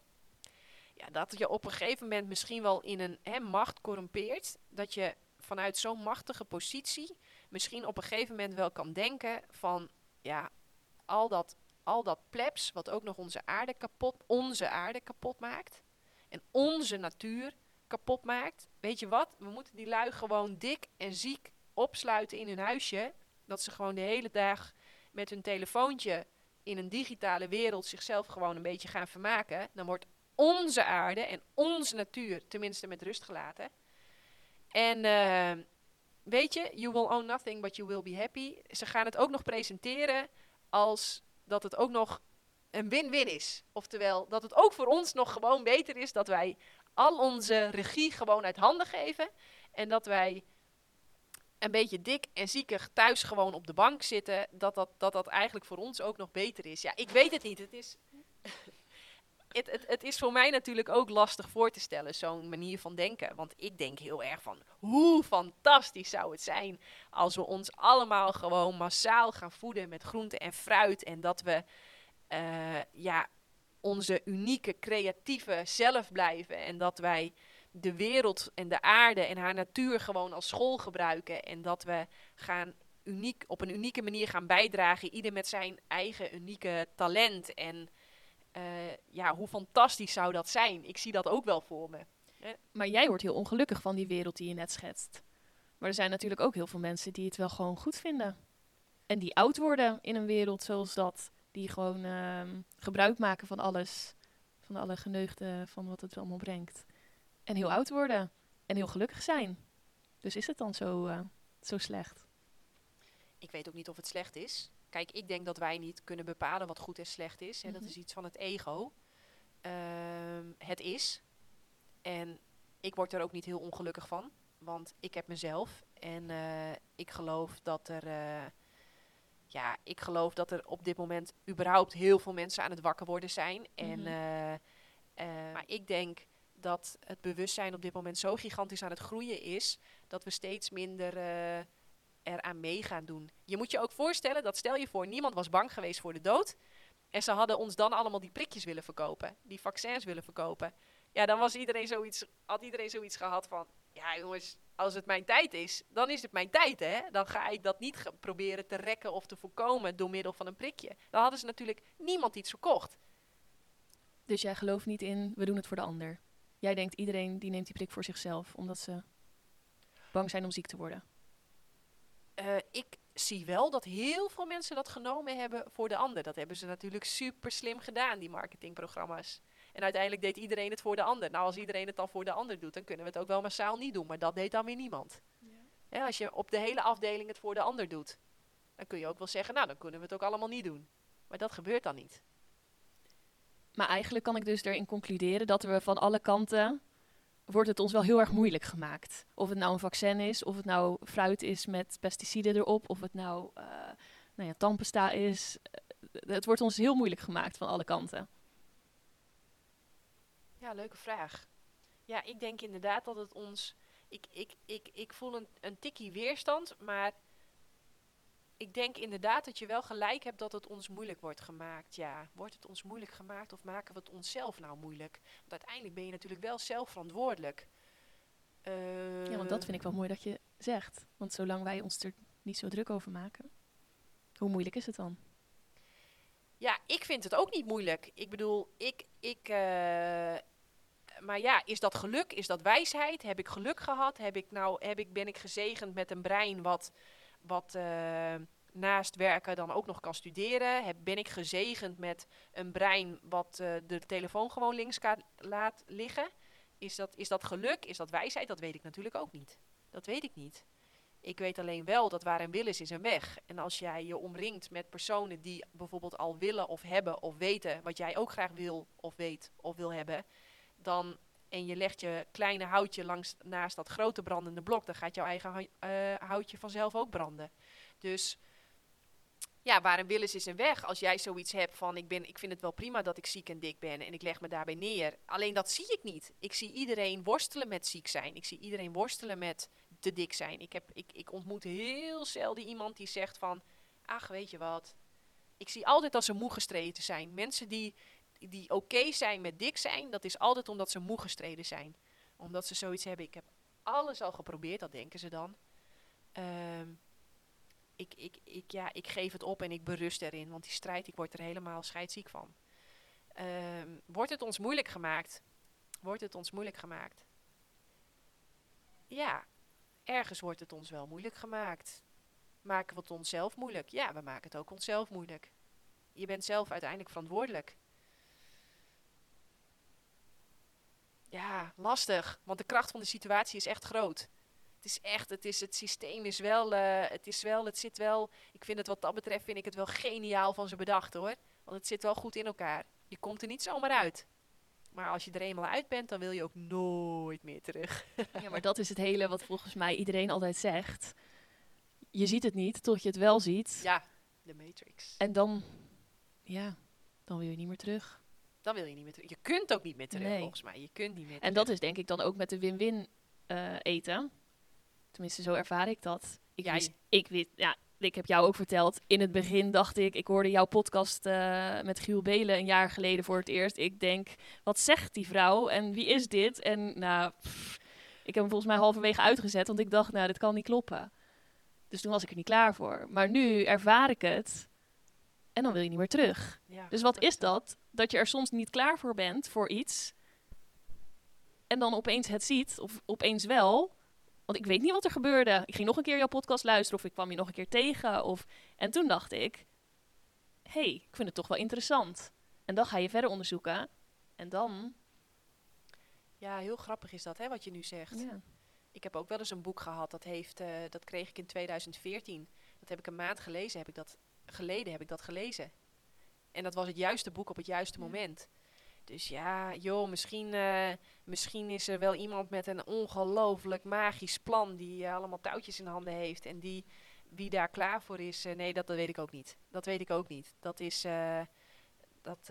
A: Ja, dat je op een gegeven moment misschien wel in een hè, macht corrumpeert. Dat je vanuit zo'n machtige positie misschien op een gegeven moment wel kan denken van ja, al dat, al dat plebs wat ook nog onze aarde kapot, onze aarde kapot maakt. En onze natuur kapot maakt. Weet je wat? We moeten die lui gewoon dik en ziek opsluiten in hun huisje. Dat ze gewoon de hele dag met hun telefoontje in een digitale wereld zichzelf gewoon een beetje gaan vermaken. Dan wordt onze aarde en onze natuur tenminste met rust gelaten. En eh, weet je, you will own nothing but you will be happy. Ze gaan het ook nog presenteren als dat het ook nog een win-win is. Oftewel, dat het ook voor ons nog gewoon beter is dat wij al onze regie gewoon uit handen geven. En dat wij een beetje dik en ziekig thuis gewoon op de bank zitten. Dat dat, dat dat eigenlijk voor ons ook nog beter is. Ja, ik weet het niet. Het is, het, het, is voor mij natuurlijk ook lastig voor te stellen, zo'n manier van denken. Want ik denk heel erg van, hoe fantastisch zou het zijn als we ons allemaal gewoon massaal gaan voeden met groente en fruit. En dat we eh, ja, onze unieke, creatieve zelf blijven. En dat wij de wereld en de aarde en haar natuur gewoon als school gebruiken. En dat we gaan uniek, op een unieke manier gaan bijdragen. Ieder met zijn eigen unieke talent. En uh, ja, hoe fantastisch zou dat zijn? Ik zie dat ook wel voor me.
B: Maar jij wordt heel ongelukkig van die wereld die je net schetst. Maar er zijn natuurlijk ook heel veel mensen die het wel gewoon goed vinden. En die oud worden in een wereld zoals dat. Die gewoon uh, gebruik maken van alles. Van alle geneugden van wat het allemaal brengt. En heel oud worden. En heel gelukkig zijn. Dus is het dan zo, uh, zo slecht?
A: Ik weet ook niet of het slecht is. Kijk, ik denk dat wij niet kunnen bepalen wat goed en slecht is. Hè. Dat
B: Mhm.
A: is iets van het ego. Ehm, het is. En ik word er ook niet heel ongelukkig van. Want ik heb mezelf. En eh, ik geloof dat er. eh, ja, ik geloof dat er op dit moment überhaupt heel veel mensen aan het wakker worden zijn. En,
B: Mhm.
A: eh, eh, maar ik denk dat het bewustzijn op dit moment zo gigantisch aan het groeien is. Dat we steeds minder eh eraan mee gaan doen. Je moet je ook voorstellen dat stel je voor, niemand was bang geweest voor de dood. En ze hadden ons dan allemaal die prikjes willen verkopen. Die vaccins willen verkopen. Ja, dan was iedereen zoiets, had iedereen zoiets gehad van... Ja jongens, als het mijn tijd is, dan is het mijn tijd hè. Dan ga ik dat niet proberen te rekken of te voorkomen door middel van een prikje. Dan hadden ze natuurlijk niemand iets verkocht.
B: Dus jij gelooft niet in, we doen het voor de ander. Jij denkt, iedereen die neemt die prik voor zichzelf, omdat ze bang zijn om ziek te worden.
A: Eh, ik zie wel dat heel veel mensen dat genomen hebben voor de ander. Dat hebben ze natuurlijk super slim gedaan, die marketingprogramma's. En uiteindelijk deed iedereen het voor de ander. Nou, als iedereen het dan voor de ander doet, dan kunnen we het ook wel massaal niet doen. Maar dat deed dan weer niemand. Ja, als je op de hele afdeling het voor de ander doet, dan kun je ook wel zeggen, nou, dan kunnen we het ook allemaal niet doen. Maar dat gebeurt dan niet.
B: Maar eigenlijk kan ik dus erin concluderen dat we van alle kanten wordt het ons wel heel erg moeilijk gemaakt. Of het nou een vaccin is, of het nou fruit is met pesticiden erop, of het nou, eh nou ja, is. Eh, Het wordt ons heel moeilijk gemaakt van alle kanten.
A: Ja, leuke vraag. Ja, ik denk inderdaad dat het ons. Ik, ik, ik, ik voel een, een tikkie weerstand, maar ik denk inderdaad dat je wel gelijk hebt dat het ons moeilijk wordt gemaakt. Ja, wordt het ons moeilijk gemaakt of maken we het onszelf nou moeilijk? Want uiteindelijk ben je natuurlijk wel zelf verantwoordelijk.
B: Ja, want dat vind ik wel mooi dat je zegt. Want zolang wij ons er niet zo druk over maken, hoe moeilijk is het dan?
A: Ja, ik vind het ook niet moeilijk. Ik bedoel, ik. ik eh, maar ja, is dat geluk? Is dat wijsheid? Heb ik geluk gehad? Heb ik nou, heb ik, ben ik gezegend met een brein wat, wat eh, naast werken dan ook nog kan studeren? Ben ik gezegend met een brein wat eh, de telefoon gewoon links laat liggen? Is dat, is dat geluk? Is dat wijsheid? Dat weet ik natuurlijk ook niet. Dat weet ik niet. Ik weet alleen wel dat waar een wil is, is een weg. En als jij je omringt met personen die bijvoorbeeld al willen of hebben of weten wat jij ook graag wil of weet of wil hebben, dan en je legt je kleine houtje langs naast dat grote brandende blok, dan gaat jouw eigen eh, houtje vanzelf ook branden. Dus ja, waar een wil is, een weg. Als jij zoiets hebt van ik, ben, ik vind het wel prima dat ik ziek en dik ben en ik leg me daarbij neer. Alleen dat zie ik niet. Ik zie iedereen worstelen met ziek zijn. Ik zie iedereen worstelen met te dik zijn. Ik, heb, ik, ik ontmoet heel zelden iemand die zegt van, ach weet je wat. Ik zie altijd dat ze moe gestreden zijn. Mensen die, die oké zijn met dik zijn, dat is altijd omdat ze moe gestreden zijn. Omdat ze zoiets hebben, ik heb alles al geprobeerd, dat denken ze dan. Ehm, ik, ik, ik, ja, ik geef het op en ik berust erin, want die strijd, ik word er helemaal scheidsziek van. Ehm, wordt het ons moeilijk gemaakt? Wordt het ons moeilijk gemaakt? Ja, ergens wordt het ons wel moeilijk gemaakt. Maken we het onszelf moeilijk? Ja, we maken het ook onszelf moeilijk. Je bent zelf uiteindelijk verantwoordelijk. Ja, lastig, want de kracht van de situatie is echt groot. Het is echt, het, is, het systeem is wel, eh, het is wel, het zit wel, ik vind het wat dat betreft, vind ik het wel geniaal van ze bedacht hoor. Want het zit wel goed in elkaar. Je komt er niet zomaar uit. Maar als je er eenmaal uit bent, dan wil je ook nooit meer terug.
B: Ja, maar dat is het hele wat volgens mij iedereen altijd zegt. Je ziet het niet tot je het wel ziet.
A: Ja, de Matrix.
B: En dan, ja, dan wil je niet meer terug.
A: Dan wil je niet meer terug. Je kunt ook niet meer terug,
B: Nee.
A: volgens mij. Je kunt niet meer
B: En dat is denk ik dan ook met de win-win eh, eten. Tenminste, zo ervaar ik dat. Ik,
A: Ja,
B: wist, ik, weet, ja, ik heb jou ook verteld. In het begin dacht ik, ik hoorde jouw podcast eh, met Giel Belen een jaar geleden voor het eerst. Ik denk, wat zegt die vrouw en wie is dit? En nou, pff, ik heb hem volgens mij halverwege uitgezet, want ik dacht, nou, dit kan niet kloppen. Dus toen was ik er niet klaar voor. Maar nu ervaar ik het en dan wil je niet meer terug.
A: Ja,
B: Dus wat is dat? Dat je er soms niet klaar voor bent voor iets. En dan opeens het ziet, of opeens wel. Want ik weet niet wat er gebeurde. Ik ging nog een keer jouw podcast luisteren, of ik kwam je nog een keer tegen. Of... En toen dacht ik: hé, hey, ik vind het toch wel interessant. En dan ga je verder onderzoeken. En dan.
A: Ja, heel grappig is dat, hè, wat je nu zegt.
B: Ja.
A: Ik heb ook wel eens een boek gehad, dat, heeft, eh, dat kreeg ik in 2014. Dat heb ik een maand gelezen, heb ik dat, geleden heb ik dat gelezen. En dat was het juiste boek op het juiste
B: Ja.
A: moment. Dus ja, joh, misschien, eh, misschien is er wel iemand met een ongelooflijk magisch plan die eh, allemaal touwtjes in handen heeft. En die, wie daar klaar voor is, eh, nee, dat, dat weet ik ook niet. Dat weet ik ook niet. Dat is, dat,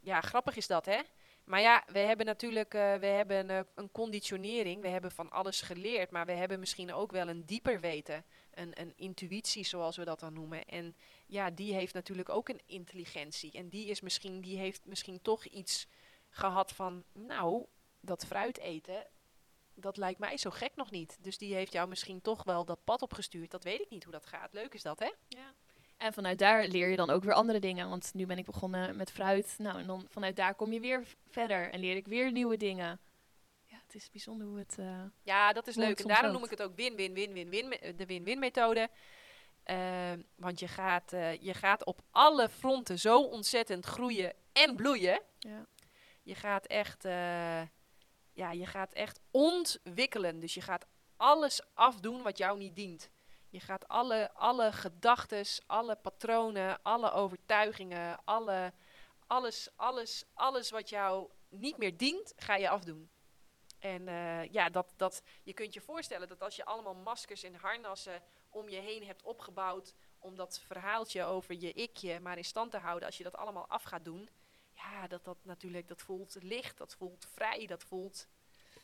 A: ja, grappig is dat, hè? Maar ja, we hebben natuurlijk eh, we hebben, eh, een conditionering. We hebben van alles geleerd. Maar we hebben misschien ook wel een dieper weten. Een, een intuïtie, zoals we dat dan noemen. En ja, die heeft natuurlijk ook een intelligentie. En die, is misschien, die heeft misschien toch iets gehad van... Nou, dat fruit eten, dat lijkt mij zo gek nog niet. Dus die heeft jou misschien toch wel dat pad opgestuurd. Dat weet ik niet hoe dat gaat. Leuk is dat, hè?
B: En vanuit daar leer je dan ook weer andere dingen. Want nu ben ik begonnen met fruit. Nou, en dan vanuit daar kom je weer verder. En leer ik weer nieuwe dingen. Ja, het is bijzonder hoe het. eh,
A: Ja, dat is leuk. En daarom
B: loopt.
A: noem ik het ook win-win-win-win-win, de win-win methode. Ehm, want je gaat, eh, je gaat op alle fronten zo ontzettend groeien en bloeien.
B: ja.
A: Je gaat echt, eh, ja, je gaat echt ontwikkelen. Dus je gaat alles afdoen wat jou niet dient. Je gaat alle, alle gedachtes, alle patronen, alle overtuigingen, alle, alles, alles, alles wat jou niet meer dient, ga je afdoen. En eh, ja, dat, dat, je kunt je voorstellen dat als je allemaal maskers en harnassen om je heen hebt opgebouwd, om dat verhaaltje over je ikje maar in stand te houden, als je dat allemaal af gaat doen, ja, dat dat natuurlijk, dat voelt licht, dat voelt vrij, dat voelt,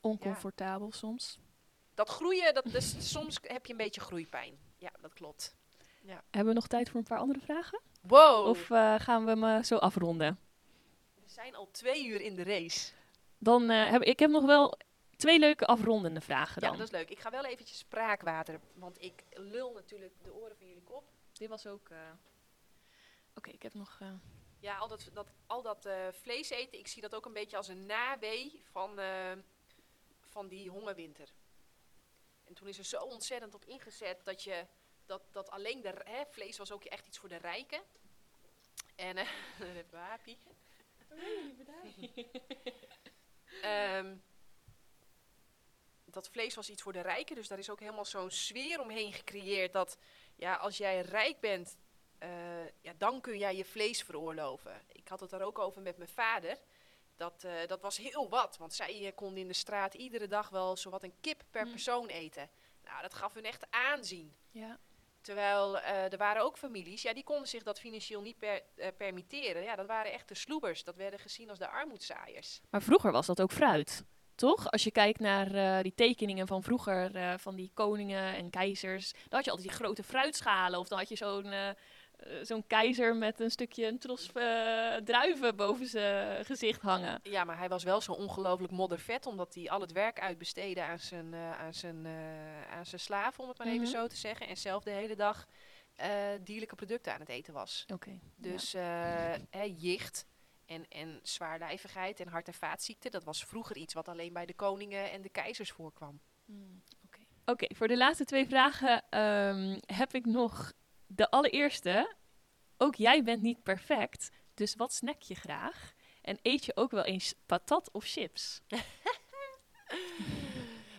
B: Oncomfortabel soms.
A: Dat groeien, dat, dus, soms heb je een beetje groeipijn. Ja, dat klopt.
B: Hebben we nog tijd voor een paar andere vragen?
A: Wow,
B: Of eh, gaan we hem eh, zo afronden?
A: we zijn al twee uur in de race.
B: Dan eh, heb ik heb nog wel twee leuke afrondende vragen
A: Ja,
B: dan.
A: dat is leuk. Ik ga wel eventjes spraakwater, want ik lul natuurlijk de oren van jullie kop.
B: Dit was ook. Oké, ik heb nog.
A: Ja, al dat, dat, al dat vlees eten, ik zie dat ook een beetje als een nawee van, van die hongerwinter. En toen is er zo ontzettend op ingezet dat je, dat, dat alleen de, hè, vlees was ook echt iets voor de rijken. En, eh, even een haapje. Ehm, dat vlees was iets voor de rijken, dus daar is ook helemaal zo'n sfeer omheen gecreëerd dat, ja, als jij rijk bent, eh, ja, dan kun jij je vlees veroorloven. Ik had het daar ook over met mijn vader. Dat, eh, dat was heel wat, want zij eh, konden in de straat iedere dag wel zowat een kip per
B: Mm.
A: persoon eten. Nou, dat gaf hun echt aanzien.
B: ja.
A: Terwijl eh, er waren ook families, ja, die konden zich dat financieel niet per, permitteren. Ja, dat waren echt de sloebers. Dat werden gezien als de armoedzaaiers.
B: Maar vroeger was dat ook fruit. Toch? Als je kijkt naar die tekeningen van vroeger, van die koningen en keizers, dan had je altijd die grote fruitschalen. Of dan had je zo'n zo'n keizer met een stukje, een tros eh, druiven boven zijn gezicht hangen.
A: Ja, maar hij was wel zo ongelooflijk moddervet, omdat hij al het werk uitbesteedde aan zijn, eh, aan zijn, eh, aan zijn slaven, om het maar even
B: Mhm.
A: zo te zeggen. En zelf de hele dag eh, dierlijke producten aan het eten was.
B: Oké.
A: Dus eh, hè, jicht en, en zwaarlijvigheid en hart- en vaatziekten, dat was vroeger iets wat alleen bij de koningen en de keizers voorkwam.
B: Oké, Oké, voor de laatste twee vragen ehm, heb ik nog de allereerste. Ook jij bent niet perfect, dus wat snack je graag? En eet je ook wel eens patat of chips?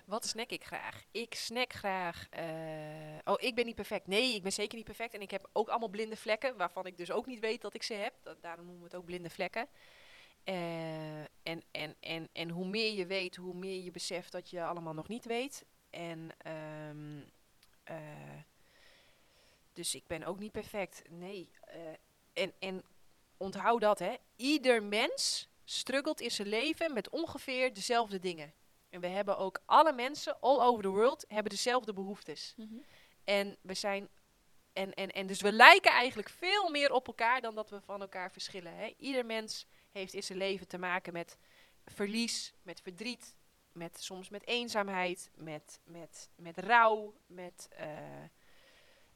A: Wat snack ik graag? Ik snack graag. eh, oh, ik ben niet perfect. Nee, ik ben zeker niet perfect. En ik heb ook allemaal blinde vlekken, waarvan ik dus ook niet weet dat ik ze heb. Da- daarom noemen we het ook blinde vlekken. Eh, en, en, en, en hoe meer je weet, hoe meer je beseft dat je allemaal nog niet weet. En eh, dus ik ben ook niet perfect. Nee. eh, en, en onthoud dat, hè. Ieder mens struggelt in zijn leven met ongeveer dezelfde dingen. En we hebben ook alle mensen all over the world hebben dezelfde behoeftes.
B: Mhm.
A: En we zijn. En, en, en dus we lijken eigenlijk veel meer op elkaar dan dat we van elkaar verschillen. Hè? Ieder mens heeft in zijn leven te maken met verlies, met verdriet, met, soms met eenzaamheid, met, met, met rouw, met, eh,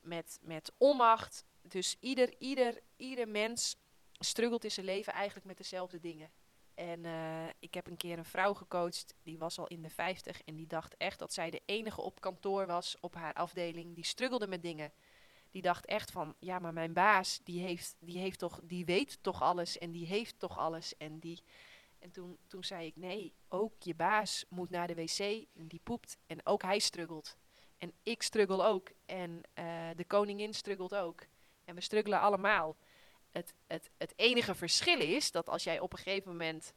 A: met, met onmacht. Dus ieder, ieder, ieder mens struggelt in zijn leven eigenlijk met dezelfde dingen. En eh, ik heb een keer een vrouw gecoacht, die was al in de 50 en die dacht echt dat zij de enige op kantoor was op haar afdeling. Die struggelde met dingen. Die dacht echt van, ja, maar mijn baas, die, heeft, die, heeft toch, die weet toch alles en die heeft toch alles. En, die, en toen, toen zei ik, nee, ook je baas moet naar de wc en die poept en ook hij struggelt. En ik struggle ook en eh, de koningin struggelt ook. En we struggelen allemaal. Het, het, het enige verschil is dat als jij op een gegeven moment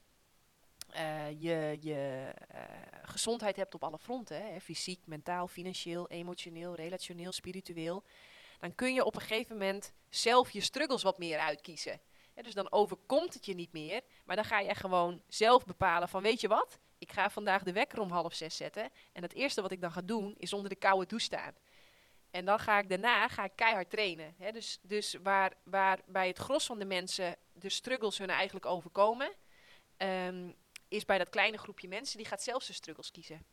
A: eh, je, je eh, gezondheid hebt op alle fronten, hè, fysiek, mentaal, financieel, emotioneel, relationeel, spiritueel, dan kun je op een gegeven moment zelf je struggles wat meer uitkiezen. Dus dan overkomt het je niet meer, maar dan ga je gewoon zelf bepalen van weet je wat, ik ga vandaag de wekker om half zes zetten en het eerste wat ik dan ga doen is onder de koude douche staan. En dan ga ik daarna ga ik keihard trainen. Dus, dus waar, waar bij het gros van de mensen de struggles hun eigenlijk overkomen, ehm, is bij dat kleine groepje mensen die gaat zelfs de struggles kiezen.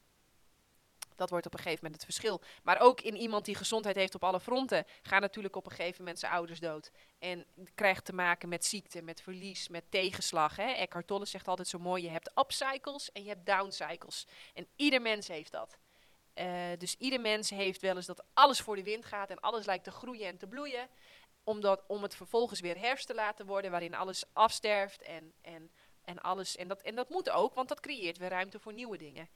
A: Dat wordt op een gegeven moment het verschil. Maar ook in iemand die gezondheid heeft op alle fronten, gaan natuurlijk op een gegeven moment zijn ouders dood. En krijgt te maken met ziekte, met verlies, met tegenslag. Hè? Eckhart Tolle zegt altijd zo mooi, je hebt upcycles en je hebt downcycles. En ieder mens heeft dat. Uh, dus ieder mens heeft wel eens dat alles voor de wind gaat en alles lijkt te groeien en te bloeien. Omdat, om het vervolgens weer herfst te laten worden, waarin alles afsterft en, en, en alles. En dat, en dat moet ook, want dat creëert weer ruimte voor nieuwe dingen.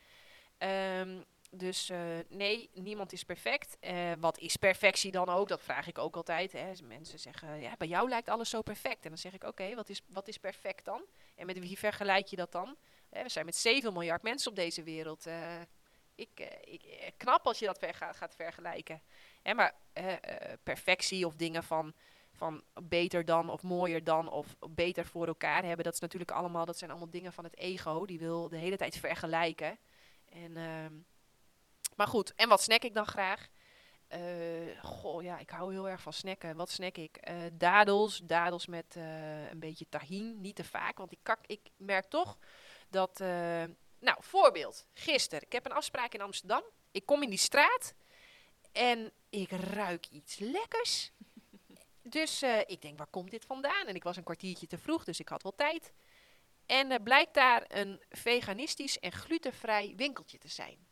A: Um, dus uh, nee, niemand is perfect. Uh, wat is perfectie dan ook? Dat vraag ik ook altijd. Hè. Mensen zeggen, ja, bij jou lijkt alles zo perfect. En dan zeg ik, oké, wat, is, wat is perfect dan? En met wie vergelijk je dat dan? Hè, we zijn met 7 miljard mensen op deze wereld. Ik, ik, knap als je dat ver gaat, gaat vergelijken. Hè, maar perfectie of dingen van, van beter dan of mooier dan of beter voor elkaar hebben, dat is natuurlijk allemaal, dat zijn allemaal dingen van het ego. Die wil de hele tijd vergelijken. En, uh, maar goed, en wat snack ik dan graag? Uh, goh, ja, ik hou heel erg van snacken. Wat snack ik? Uh, dadels, dadels met uh, een beetje tahin. Niet te vaak, want ik, ik merk toch dat... nou, voorbeeld. Gisteren. Ik heb een afspraak in Amsterdam. Ik kom in die straat en ik ruik iets lekkers. Dus ik denk, waar komt dit vandaan? En ik was een kwartiertje te vroeg, dus ik had wel tijd. En blijkt daar een veganistisch en glutenvrij winkeltje te zijn.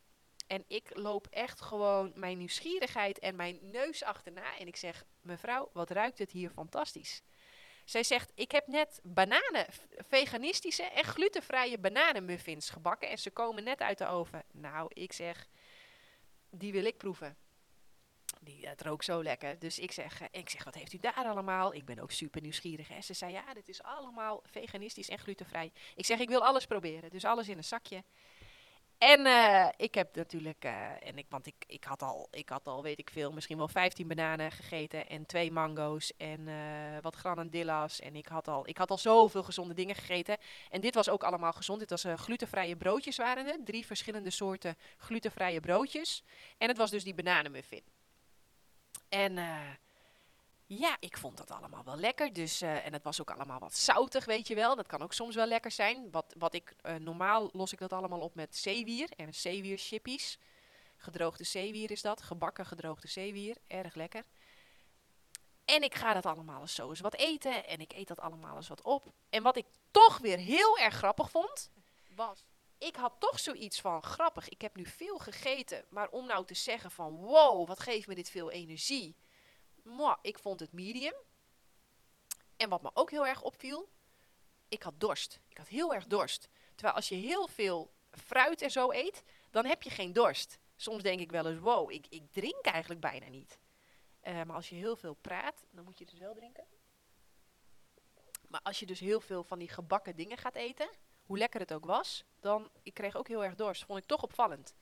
A: En ik loop echt gewoon mijn nieuwsgierigheid en mijn neus achterna. En ik zeg, mevrouw, wat ruikt het hier fantastisch. Zij zegt, ik heb net bananen, veganistische en glutenvrije bananenmuffins gebakken. En ze komen net uit de oven. Nou, ik zeg, die wil ik proeven. Die, het rookt zo lekker. Dus ik zeg, uh, ik zeg, wat heeft u daar allemaal? Ik ben ook super nieuwsgierig. Hè? Ze zei, ja, dit is allemaal veganistisch en glutenvrij. Ik zeg, ik wil alles proberen. Dus alles in een zakje. En uh, ik heb natuurlijk, uh, en ik, want ik, ik, had al, ik had al, weet ik veel, misschien wel 15 bananen gegeten en twee mango's en uh, wat granadillas. En ik had, al, ik had al zoveel gezonde dingen gegeten. En dit was ook allemaal gezond. Dit was glutenvrije broodjes waren het. Drie verschillende soorten glutenvrije broodjes. En het was dus die bananenmuffin. En ja, ik vond dat allemaal wel lekker. Dus, uh, en het was ook allemaal wat zoutig, weet je wel. Dat kan ook soms wel lekker zijn. Wat, wat ik, uh, normaal los ik dat allemaal op met zeewier en zeewier chippies. Gedroogde zeewier is dat. Gebakken gedroogde zeewier. Erg lekker. En ik ga dat allemaal eens zo eens wat eten. En ik eet dat allemaal eens wat op. En wat ik toch weer heel erg grappig vond, was... Ik had toch zoiets van, grappig, ik heb nu veel gegeten. Maar om nou te zeggen van, wow, wat geeft me dit veel energie ik vond het medium. En wat me ook heel erg opviel, ik had dorst. Ik had heel erg dorst. Terwijl als je heel veel fruit en zo eet, dan heb je geen dorst. Soms denk ik wel eens, wow, ik, ik drink eigenlijk bijna niet. Eh, maar als je heel veel praat, dan moet je dus wel drinken. Maar als je dus heel veel van die gebakken dingen gaat eten, hoe lekker het ook was, dan ik kreeg ook heel erg dorst. Vond ik toch opvallend.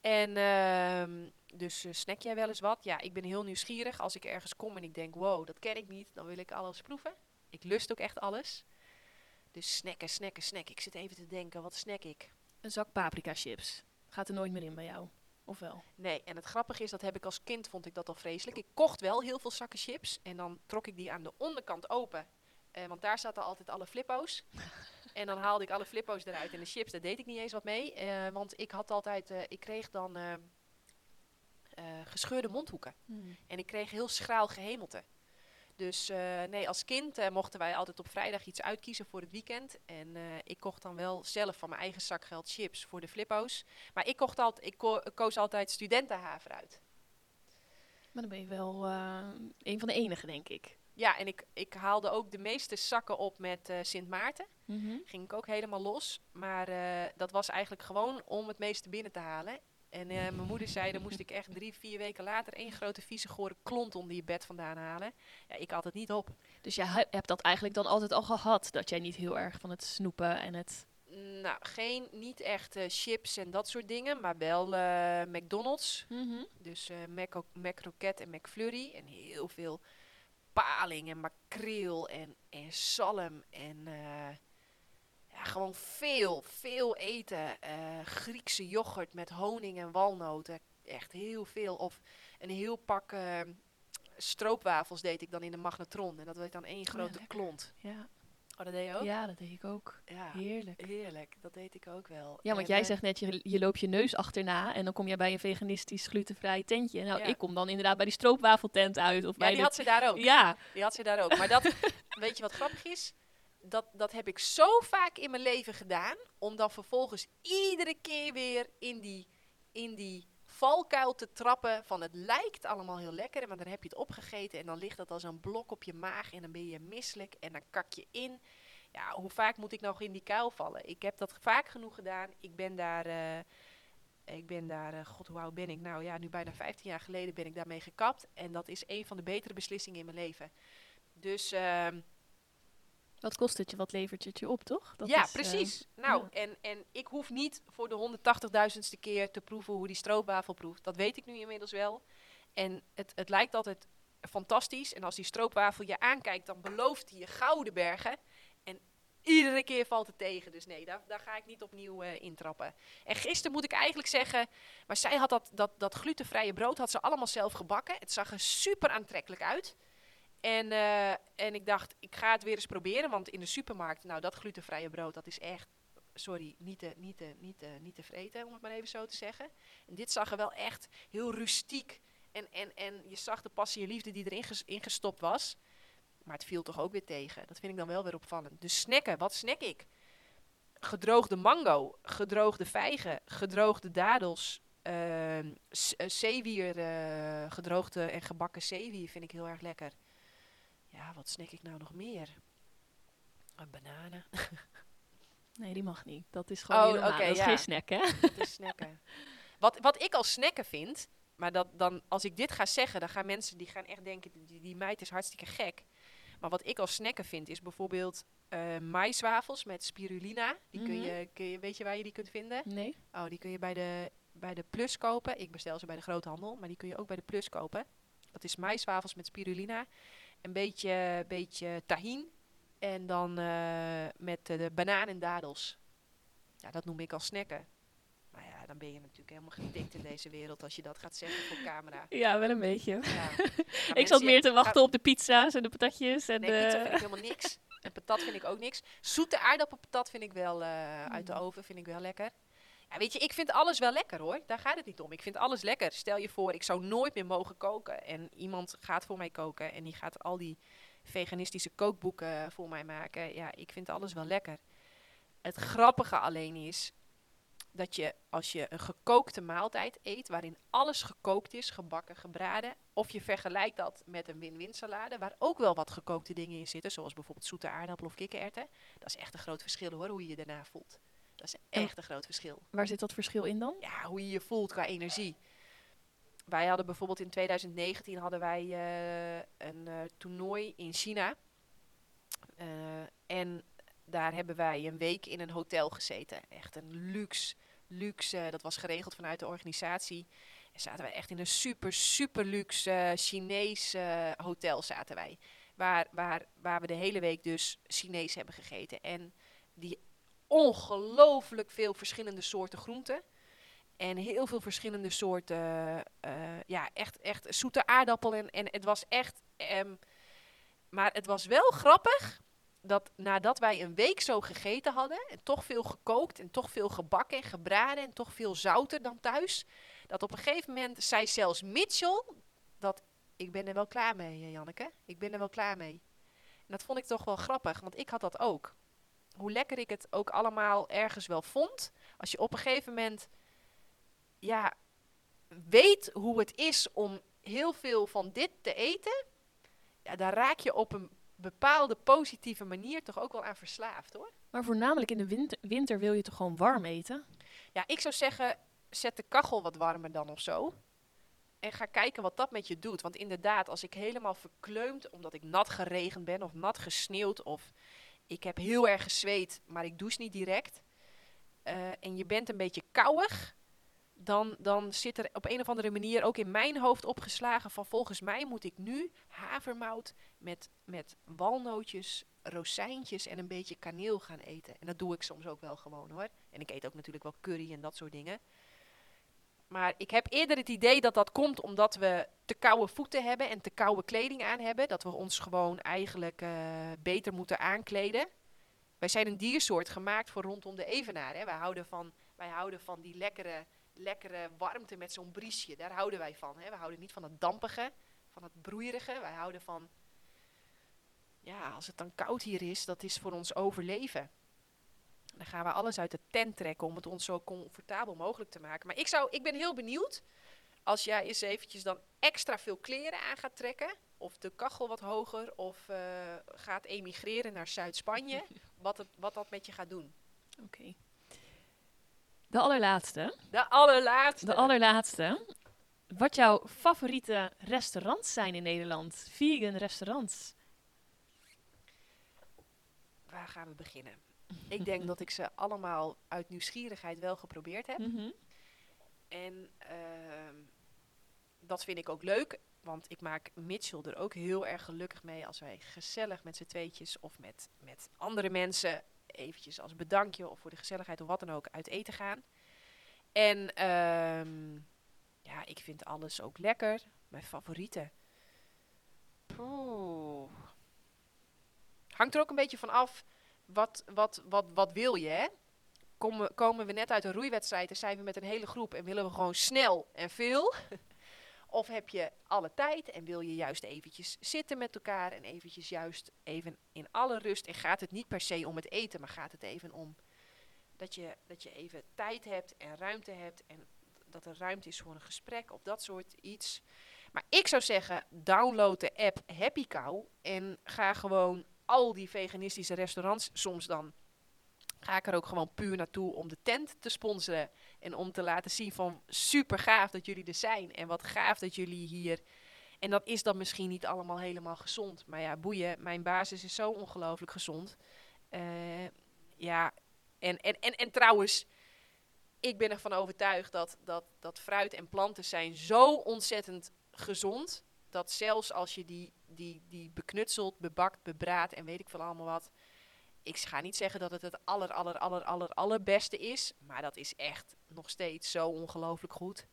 A: En ehm, dus eh, snack jij wel eens wat? Ja, ik ben heel nieuwsgierig. Als ik ergens kom en ik denk, wow, dat ken ik niet, dan wil ik alles proeven. Ik lust ook echt alles. Dus snacken, snacken, snacken. Ik zit even te denken, wat snack ik?
B: Een zak paprika chips. Gaat er nooit meer in bij jou. Of wel?
A: Nee, en het grappige is, dat heb ik als kind, vond ik dat al vreselijk. Ik kocht wel heel veel zakken chips en dan trok ik die aan de onderkant open. Eh, want daar zaten altijd alle flippo's. en dan haalde ik alle flippo's eruit en de chips, daar deed ik niet eens wat mee. eh, want ik had altijd, ik kreeg dan eh, gescheurde mondhoeken. En ik kreeg heel schraal gehemelte. Dus eh, nee, als kind eh, mochten wij altijd op vrijdag iets uitkiezen voor het weekend. En ik kocht dan wel zelf van mijn eigen zakgeld chips voor de flippo's. Maar ik, kocht altijd, ik ko- koos altijd studentenhaver uit.
B: Maar dan ben je wel een van de enigen, denk ik.
A: Ja, en ik, ik haalde ook de meeste zakken op met Sint Maarten. Ging ik ook helemaal los. Maar dat was eigenlijk gewoon om het meeste binnen te halen. En eh, mijn moeder zei, dan moest ik echt drie, vier weken later één grote vieze gore klont onder je bed vandaan halen. Ja, ik had het niet op.
B: Dus jij he- hebt dat eigenlijk dan altijd al gehad. Dat jij niet heel erg van het snoepen en het...
A: Nou, geen, niet echt eh, chips en dat soort dingen, maar wel eh, McDonald's. Dus eh Mac, Mac Rocket en McFlurry. En heel veel paling en makreel en, en zalm. En ja, gewoon veel, veel eten. Eh, Griekse yoghurt met honing en walnoten. Echt heel veel. Of een heel pak eh, stroopwafels deed ik dan in de magnetron. En dat werd dan één grote
B: lekker.
A: klont.
B: Ja.
A: Oh, dat deed je ook?
B: ja, dat deed ik ook.
A: Ja,
B: Heerlijk.
A: heerlijk. Dat deed ik ook wel.
B: Ja, want
A: En,
B: jij
A: eh,
B: zegt net, je, je loopt je neus achterna en dan kom je bij een veganistisch glutenvrij tentje. Nou,
A: Ja.
B: ik kom dan inderdaad bij die stroopwafeltent uit. Of
A: Ja,
B: bij
A: die had ze daar ook.
B: Ja,
A: Die had ze daar ook. Maar dat, weet je wat grappig is? Dat, dat heb ik zo vaak in mijn leven gedaan. Om dan vervolgens iedere keer weer in die, in die valkuil te trappen. Van het lijkt allemaal heel lekker. Maar dan heb je het opgegeten. En dan ligt dat als een blok op je maag. En dan ben je misselijk. En dan kak je in. Ja, hoe vaak moet ik nog in die kuil vallen? Ik heb dat vaak genoeg gedaan. Ik ben daar... eh, ik ben daar, eh, god hoe oud ben ik? Nou ja, nu bijna 15 jaar geleden ben ik daarmee gekapt. En dat is een van de betere beslissingen in mijn leven. Dus ehm,
B: wat kost het je? Wat levert het je op, toch? Dat
A: ja,
B: is, eh,
A: precies. nou,
B: ja.
A: en, en ik hoef niet voor de 180.000ste keer te proeven hoe die stroopwafel proeft. Dat weet ik nu inmiddels wel. En het, het lijkt altijd fantastisch. En als die stroopwafel je aankijkt, dan belooft hij je gouden bergen. En iedere keer valt het tegen. Dus nee, daar, daar ga ik niet opnieuw eh, intrappen. En gisteren moet ik eigenlijk zeggen, maar zij had dat, dat, dat glutenvrije brood had ze allemaal zelf gebakken. Het zag er super aantrekkelijk uit. En, eh, en ik dacht, ik ga het weer eens proberen. Want in de supermarkt, nou dat glutenvrije brood, dat is echt, sorry, niet te, niet, te, niet, te, niet te vreten, om het maar even zo te zeggen. En dit zag er wel echt heel rustiek. En, en, en je zag de passie en liefde die erin ges- ingestopt was. Maar het viel toch ook weer tegen. Dat vind ik dan wel weer opvallend. Dus snacken, wat snack ik? Gedroogde mango, gedroogde vijgen, gedroogde dadels, eh, zeewier, eh, gedroogde en gebakken zeewier vind ik heel erg lekker. Ja, wat snack ik nou nog meer? Een bananen.
B: Nee, die mag niet. Dat is gewoon
A: Oh,
B: dat is
A: ja.
B: geen snack, hè?
A: Dat is snacken. Wat, wat ik als snacken vind, maar dat, dan, als ik dit ga zeggen, dan gaan mensen die gaan echt denken, die, die meid is hartstikke gek. Maar wat ik als snacken vind, is bijvoorbeeld eh maiswafels met spirulina. Die kun
B: Mhm.
A: je, kun je, weet je waar je die kunt vinden?
B: Nee.
A: Oh, die kun je bij de, bij de Plus kopen. Ik bestel ze bij de groothandel, maar die kun je ook bij de Plus kopen. Dat is maiswafels met spirulina. Een beetje, beetje tahin. En dan eh, met de banaan en dadels. Ja, dat noem ik als snacken. Maar ja, dan ben je natuurlijk helemaal getikt in deze wereld als je dat gaat zeggen voor camera.
B: Ja, wel een beetje.
A: Ja. Maar
B: Ik zat meer te wachten op de pizza's en de patatjes. En
A: Nee,
B: de...
A: pizza vind ik helemaal niks. En patat vind ik ook niks. Zoete aardappelpatat vind ik wel eh, uit de
B: Mm.
A: oven, vind ik wel lekker. Ja, weet je, ik vind alles wel lekker hoor. Daar gaat het niet om. Ik vind alles lekker. Stel je voor, ik zou nooit meer mogen koken. En iemand gaat voor mij koken. En die gaat al die veganistische kookboeken voor mij maken. Ja, ik vind alles wel lekker. Het grappige alleen is dat je als je een gekookte maaltijd eet, waarin alles gekookt is, gebakken, gebraden, of je vergelijkt dat met een win-win salade, waar ook wel wat gekookte dingen in zitten, zoals bijvoorbeeld zoete aardappel of kikkererwten, dat is echt een groot verschil hoor, hoe je je daarna voelt. Dat is echt een groot verschil.
B: Waar zit dat verschil in dan?
A: Ja, hoe je je voelt qua energie. Wij hadden bijvoorbeeld in 2019 hadden wij eh, een eh, toernooi in China. Eh, en daar hebben wij een week in een hotel gezeten. Echt een luxe, luxe. dat was geregeld vanuit de organisatie. En zaten wij echt in een super, super luxe Chinees hotel zaten wij. Waar, waar, waar we de hele week dus Chinees hebben gegeten. En die ongelooflijk veel verschillende soorten groenten. En heel veel verschillende soorten, eh, ja, echt, echt zoete aardappel. En, en het was echt, ehm, maar het was wel grappig dat nadat wij een week zo gegeten hadden, en toch veel gekookt, en toch veel gebakken en gebraden, en toch veel zouter dan thuis, dat op een gegeven moment zei zelfs Mitchell dat ik ben er wel klaar mee, eh, Janneke. Ik ben er wel klaar mee. En dat vond ik toch wel grappig, want ik had dat ook. Hoe lekker ik het ook allemaal ergens wel vond, als je op een gegeven moment ja, weet hoe het is om heel veel van dit te eten, ja, daar raak je op een bepaalde positieve manier toch ook wel aan verslaafd hoor.
B: Maar voornamelijk in de winter, winter wil je toch gewoon warm eten?
A: Ja, ik zou zeggen, zet de kachel wat warmer dan of zo. En ga kijken wat dat met je doet. Want inderdaad, als ik helemaal verkleumd, omdat ik nat geregend ben of nat gesneeuwd of ik heb heel erg gezweet, maar ik douche niet direct. eh, en je bent een beetje kouig, dan, dan zit er op een of andere manier ook in mijn hoofd opgeslagen van volgens mij moet ik nu havermout met, met walnootjes, rozijntjes en een beetje kaneel gaan eten. En dat doe ik soms ook wel gewoon hoor. En ik eet ook natuurlijk wel curry en dat soort dingen. Maar ik heb eerder het idee dat dat komt omdat we te koude voeten hebben en te koude kleding aan hebben. Dat we ons gewoon eigenlijk eh, beter moeten aankleden. Wij zijn een diersoort gemaakt voor rondom de evenaar. Hè. Wij, houden van, wij houden van die lekkere, lekkere warmte met zo'n briesje. Daar houden wij van. We houden niet van het dampige, van het broeierige. Wij houden van, ja, als het dan koud hier is, dat is voor ons overleven. Dan gaan we alles uit de tent trekken om het ons zo comfortabel mogelijk te maken. Maar ik, zou, ik ben heel benieuwd als jij eens eventjes dan extra veel kleren aan gaat trekken. Of de kachel wat hoger. Of eh, gaat emigreren naar Zuid-Spanje. wat, het, wat dat met je gaat doen.
B: Oké. De allerlaatste.
A: De allerlaatste.
B: De allerlaatste. Wat jouw favoriete restaurants zijn in Nederland? Vegan restaurants.
A: Waar gaan we beginnen? Ik denk dat ik ze allemaal uit nieuwsgierigheid wel geprobeerd heb.
B: Mhm.
A: En ehm, dat vind ik ook leuk. Want ik maak Mitchell er ook heel erg gelukkig mee als wij gezellig met z'n tweetjes of met, met andere mensen eventjes als bedankje of voor de gezelligheid of wat dan ook uit eten gaan. En ehm, ja, ik vind alles ook lekker. Mijn favorieten. Hangt er ook een beetje van af wat, wat, wat, wat wil je, hè? Komen, komen we net uit een roeiwedstrijd en zijn we met een hele groep en willen we gewoon snel en veel? of heb je alle tijd en wil je juist eventjes zitten met elkaar en eventjes juist even in alle rust en gaat het niet per se om het eten, maar gaat het even om dat je, dat je even tijd hebt en ruimte hebt en dat er ruimte is voor een gesprek of dat soort iets. Maar ik zou zeggen, download de app Happy Cow en ga gewoon al die veganistische restaurants soms dan ga ik er ook gewoon puur naartoe om de tent te sponsoren. En om te laten zien van super gaaf dat jullie er zijn. En wat gaaf dat jullie hier. En dat is dan misschien niet allemaal helemaal gezond. Maar ja, boeien, mijn basis is zo ongelooflijk gezond. Eh, ja, en, en, en, en trouwens, ik ben ervan overtuigd dat, dat, dat fruit en planten zijn zo ontzettend gezond. Dat zelfs als je die, die, die beknutselt, bebakt, bebraadt en weet ik veel allemaal wat ik ga niet zeggen dat het het aller, aller, aller, aller, allerbeste is. Maar dat is echt nog steeds zo ongelooflijk goed.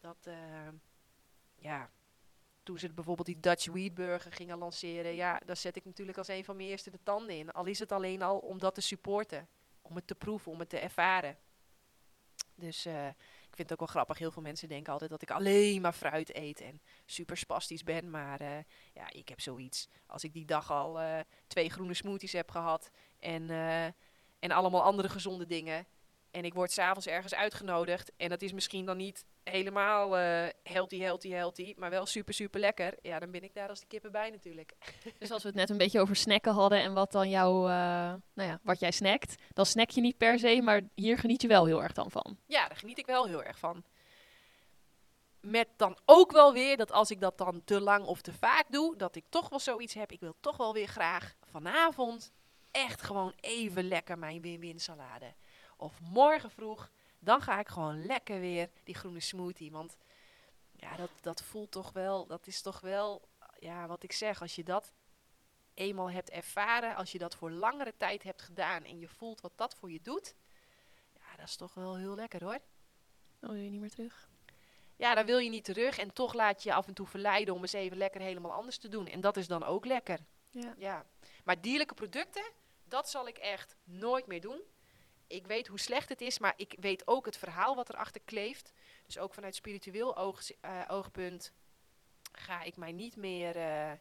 A: Dat, eh, ja, toen ze bijvoorbeeld die Dutch Wheat Burger gingen lanceren. Ja, daar zet ik natuurlijk als een van mijn eerste de tanden in. Al is het alleen al om dat te supporten. Om het te proeven, om het te ervaren. Dus eh, vind het ook wel grappig. Heel veel mensen denken altijd dat ik alleen maar fruit eet en super spastisch ben. Maar eh, ja, ik heb zoiets. Als ik die dag al eh, twee groene smoothies heb gehad en, eh, en allemaal andere gezonde dingen. En ik word s'avonds ergens uitgenodigd. En dat is misschien dan niet helemaal eh healthy, healthy, healthy. Maar wel super, super lekker. Ja, dan ben ik daar als de kippen bij natuurlijk.
B: Dus als we het net een beetje over snacken hadden en wat dan jouw, eh, nou ja, wat jij snackt, dan snack je niet per se, maar hier geniet je wel heel erg dan van.
A: Ja, daar geniet ik wel heel erg van. Met dan ook wel weer dat als ik dat dan te lang of te vaak doe, dat ik toch wel zoiets heb. Ik wil toch wel weer graag vanavond echt gewoon even lekker mijn win-win salade. Of morgen vroeg, dan ga ik gewoon lekker weer die groene smoothie. Want ja, dat, dat voelt toch wel, dat is toch wel, ja, wat ik zeg, als je dat eenmaal hebt ervaren, als je dat voor langere tijd hebt gedaan en je voelt wat dat voor je doet, ja, dat is toch wel heel lekker hoor.
B: Dan wil je niet meer terug.
A: Ja, dan wil je niet terug en toch laat je je af en toe verleiden om eens even lekker helemaal anders te doen. En dat is dan ook lekker.
B: Ja.
A: Ja. Maar dierlijke producten, dat zal ik echt nooit meer doen. Ik weet hoe slecht het is, maar ik weet ook het verhaal wat erachter kleeft. Dus ook vanuit spiritueel oog, eh, oogpunt ga ik mij niet meer. eh,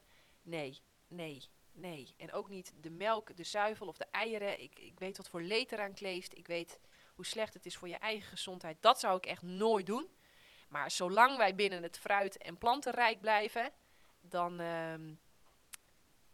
A: nee, nee, nee. En ook niet de melk, de zuivel of de eieren. Ik, ik weet wat voor leed eraan kleeft. Ik weet hoe slecht het is voor je eigen gezondheid. Dat zou ik echt nooit doen. Maar zolang wij binnen het fruit- en plantenrijk blijven, dan, ehm,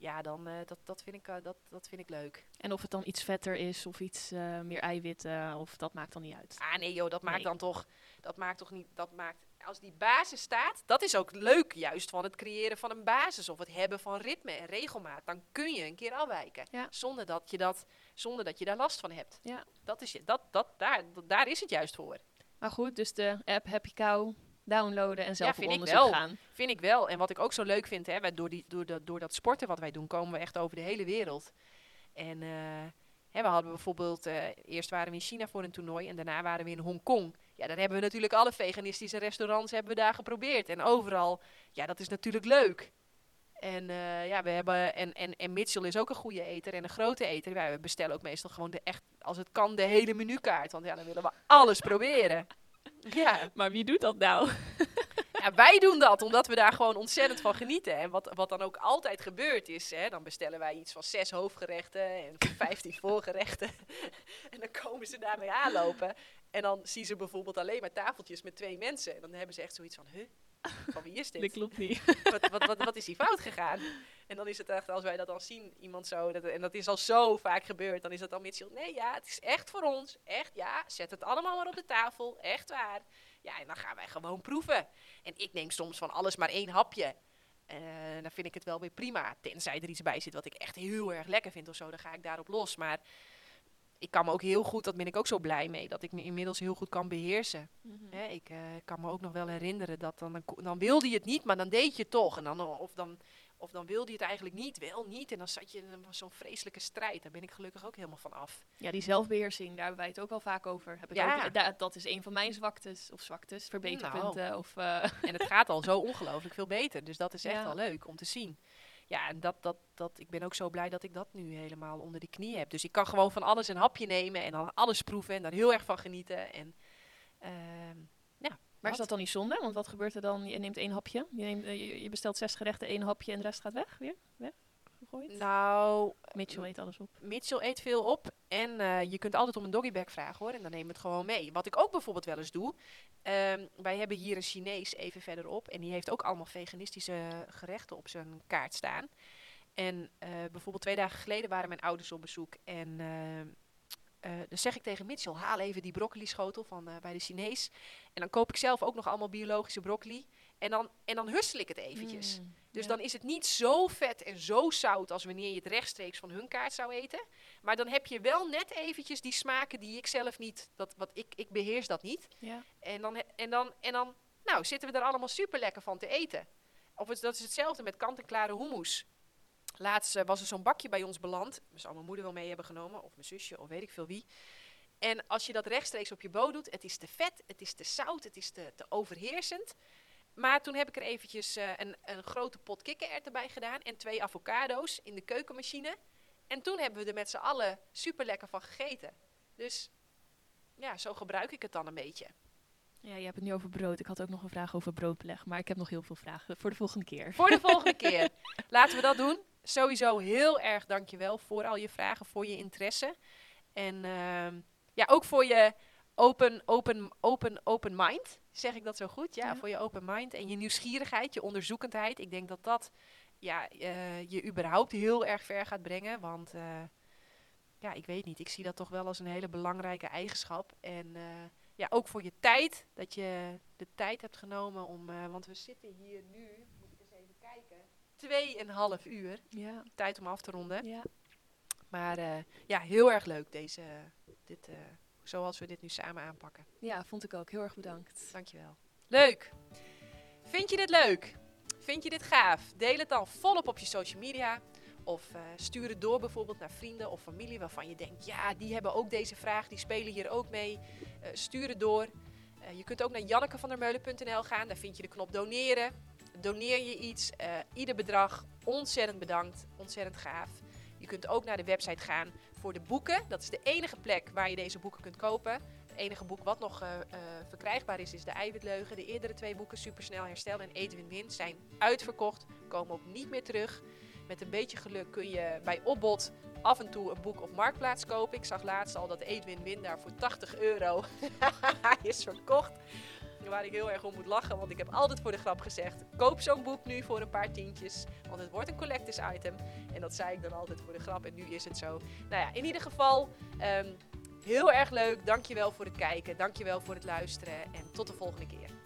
A: ja, dan eh, dat, dat, vind ik, eh, dat, dat vind ik leuk.
B: En of het dan iets vetter is of iets eh, meer eiwitten, of dat maakt dan niet uit.
A: Ah nee joh, dat maakt
B: Nee.
A: dan toch, dat maakt toch niet, dat maakt, als die basis staat, dat is ook leuk juist van het creëren van een basis of het hebben van ritme en regelmaat. Dan kun je een keer afwijken,
B: Ja.
A: zonder, dat je dat, zonder dat je daar last van hebt.
B: Ja.
A: Dat is, dat, dat, daar, dat- daar is het juist voor.
B: Maar goed, dus de app Happy Cow downloaden en zelf op
A: vind ik
B: onderzoek
A: wel.
B: gaan.
A: Vind ik wel. En wat ik ook zo leuk vind, hè, wij- door, die, door, dat, door dat sporten wat wij doen, komen we echt over de hele wereld. En eh, hè, we hadden bijvoorbeeld, eh, eerst waren we in China voor een toernooi en daarna waren we in Hongkong. Ja, daar hebben we natuurlijk alle veganistische restaurants hebben we daar geprobeerd. En overal, ja, dat is natuurlijk leuk. En eh, ja, we hebben, en, en, en Mitchell is ook een goede eter en een grote eter. Wij bestellen ook meestal gewoon de echt, als het kan, de hele menukaart. Want ja, dan willen we alles proberen. Ja.
B: Maar wie doet dat nou?
A: Ja, wij doen dat omdat we daar gewoon ontzettend van genieten. En wat, wat dan ook altijd gebeurt is, hè, dan bestellen wij iets van zes hoofdgerechten en vijftien voorgerechten. en dan komen ze daarmee aanlopen. En dan zien ze bijvoorbeeld alleen maar tafeltjes met twee mensen. En dan hebben ze echt zoiets van, huh? Van wie is
B: Dat
A: dit?
B: klopt niet.
A: Wat, wat, wat, wat is hier fout gegaan? En dan is het echt, als wij dat dan zien, iemand zo, dat, en dat is al zo vaak gebeurd, dan is het dan Mitchell, nee ja, het is echt voor ons. Echt ja, zet het allemaal maar op de tafel, echt waar. Ja, en dan gaan wij gewoon proeven. En ik neem soms van alles maar één hapje. Eh, dan vind ik het wel weer prima. Tenzij er iets bij zit wat ik echt heel erg lekker vind of zo, dan ga ik daarop los. Maar ik kan me ook heel goed, dat ben ik ook zo blij mee, dat ik me inmiddels heel goed kan beheersen. Hè, ik eh, kan me ook nog wel herinneren dat dan, dan, dan wilde je het niet, maar dan deed je het toch. En dan, of, dan, of dan wilde je het eigenlijk niet, wel niet. En dan zat je in zo'n vreselijke strijd. Daar ben ik gelukkig ook helemaal van af.
B: Ja, die zelfbeheersing, daar hebben wij het ook wel vaak over. Heb ik
A: Ja.
B: ook, da- dat is een van mijn zwaktes, of zwaktes, verbeterpunten. Of, eh,
A: En het gaat al zo ongelooflijk veel beter. Dus dat is echt
B: Ja.
A: wel leuk om te zien. Ja, en dat, dat, dat, ik ben ook zo blij dat ik dat nu helemaal onder de knie heb. Dus ik kan gewoon van alles een hapje nemen en dan alles proeven en daar heel erg van genieten. En, ehm,
B: maar is dat dan niet zonde? Want wat gebeurt er dan? Je neemt één hapje, je, neemt, eh, je, je bestelt zes gerechten, één hapje en de rest gaat weg weer? Weg? Gegooid?
A: Nou,
B: Mitchell eet alles op.
A: Mitchell eet veel op en eh, je kunt altijd om een doggybag vragen hoor. En dan neem het gewoon mee. Wat ik ook bijvoorbeeld wel eens doe. ehm, wij hebben hier een Chinees even verderop. En die heeft ook allemaal veganistische gerechten op zijn kaart staan. En eh, bijvoorbeeld twee dagen geleden waren mijn ouders op bezoek. En ehm, eh, dan zeg ik tegen Mitchell, haal even die broccoli schotel van eh, bij de Chinees. En dan koop ik zelf ook nog allemaal biologische broccoli. En dan, en dan hussel ik het eventjes.
B: Mm,
A: Dus
B: ja.
A: dan is het niet zo vet en zo zout als wanneer je het rechtstreeks van hun kaart zou eten. Maar dan heb je wel net eventjes die smaken die ik zelf niet, dat, wat ik, ik beheers dat niet.
B: Ja.
A: En dan, en, dan, en dan nou, zitten we er allemaal super lekker van te eten. Of het, dat is hetzelfde met kant-en-klare hummus. Laatst eh, was er zo'n bakje bij ons beland. Dat zou mijn moeder wel mee hebben genomen, of mijn zusje, of weet ik veel wie. En als je dat rechtstreeks op je boot doet, het is te vet, het is te zout, het is te, te overheersend. Maar toen heb ik er eventjes eh, een, een grote pot kikkererwten bij gedaan en twee avocado's in de keukenmachine. En toen hebben we er met z'n allen super lekker van gegeten. Dus ja, zo gebruik ik het dan een beetje.
B: ja, je hebt het nu over brood. Ik had ook nog een vraag over broodbeleg, maar ik heb nog heel veel vragen voor de volgende keer.
A: Voor de volgende keer. Laten we dat doen. Sowieso heel erg dankjewel voor al je vragen, voor je interesse. En ehm, ja, ook voor je, open, open, open, open mind. Zeg ik dat zo goed? Ja,
B: Ja.
A: voor je open mind. En je nieuwsgierigheid, je onderzoekendheid. Ik denk dat dat ja, eh, je überhaupt heel erg ver gaat brengen. Want eh, ja, ik weet niet. Ik zie dat toch wel als een hele belangrijke eigenschap. En eh, ja, ook voor je tijd. Dat je de tijd hebt genomen om... want we zitten hier nu, 2,5 uur.
B: Ja.
A: Tijd om af te ronden.
B: Ja.
A: Maar eh, ja, heel erg leuk deze, dit, eh, zoals we dit nu samen aanpakken.
B: Ja, vond ik ook. Heel erg bedankt.
A: Dankjewel. Leuk! Vind je dit leuk? Vind je dit gaaf? Deel het dan volop op je social media. Of uh, stuur het door bijvoorbeeld naar vrienden of familie waarvan je denkt: ja, die hebben ook deze vraag, die spelen hier ook mee. stuur het door. je kunt ook naar jannekevandermeulen.nl gaan, daar vind je de knop doneren. Doneer je iets, eh, ieder bedrag, ontzettend bedankt, ontzettend gaaf. Je kunt ook naar de website gaan voor de boeken. Dat is de enige plek waar je deze boeken kunt kopen. Het enige boek wat nog eh, eh, verkrijgbaar is, is De Eiwitleugen. De eerdere twee boeken, Supersnel Herstel en Eten Win zijn uitverkocht. Komen ook niet meer terug. Met een beetje geluk kun je bij Opbod af en toe een boek op Marktplaats kopen. Ik zag laatst al dat Eet Win Win daar voor 80 euro is verkocht. Waar ik heel erg om moet lachen, want ik heb altijd voor de grap gezegd: koop zo'n boek nu voor een paar tientjes. Want het wordt een collectors item. En dat zei ik dan altijd voor de grap en nu is het zo. Nou ja, in ieder geval, ehm, heel erg leuk. Dankjewel voor het kijken, dankjewel voor het luisteren en tot de volgende keer.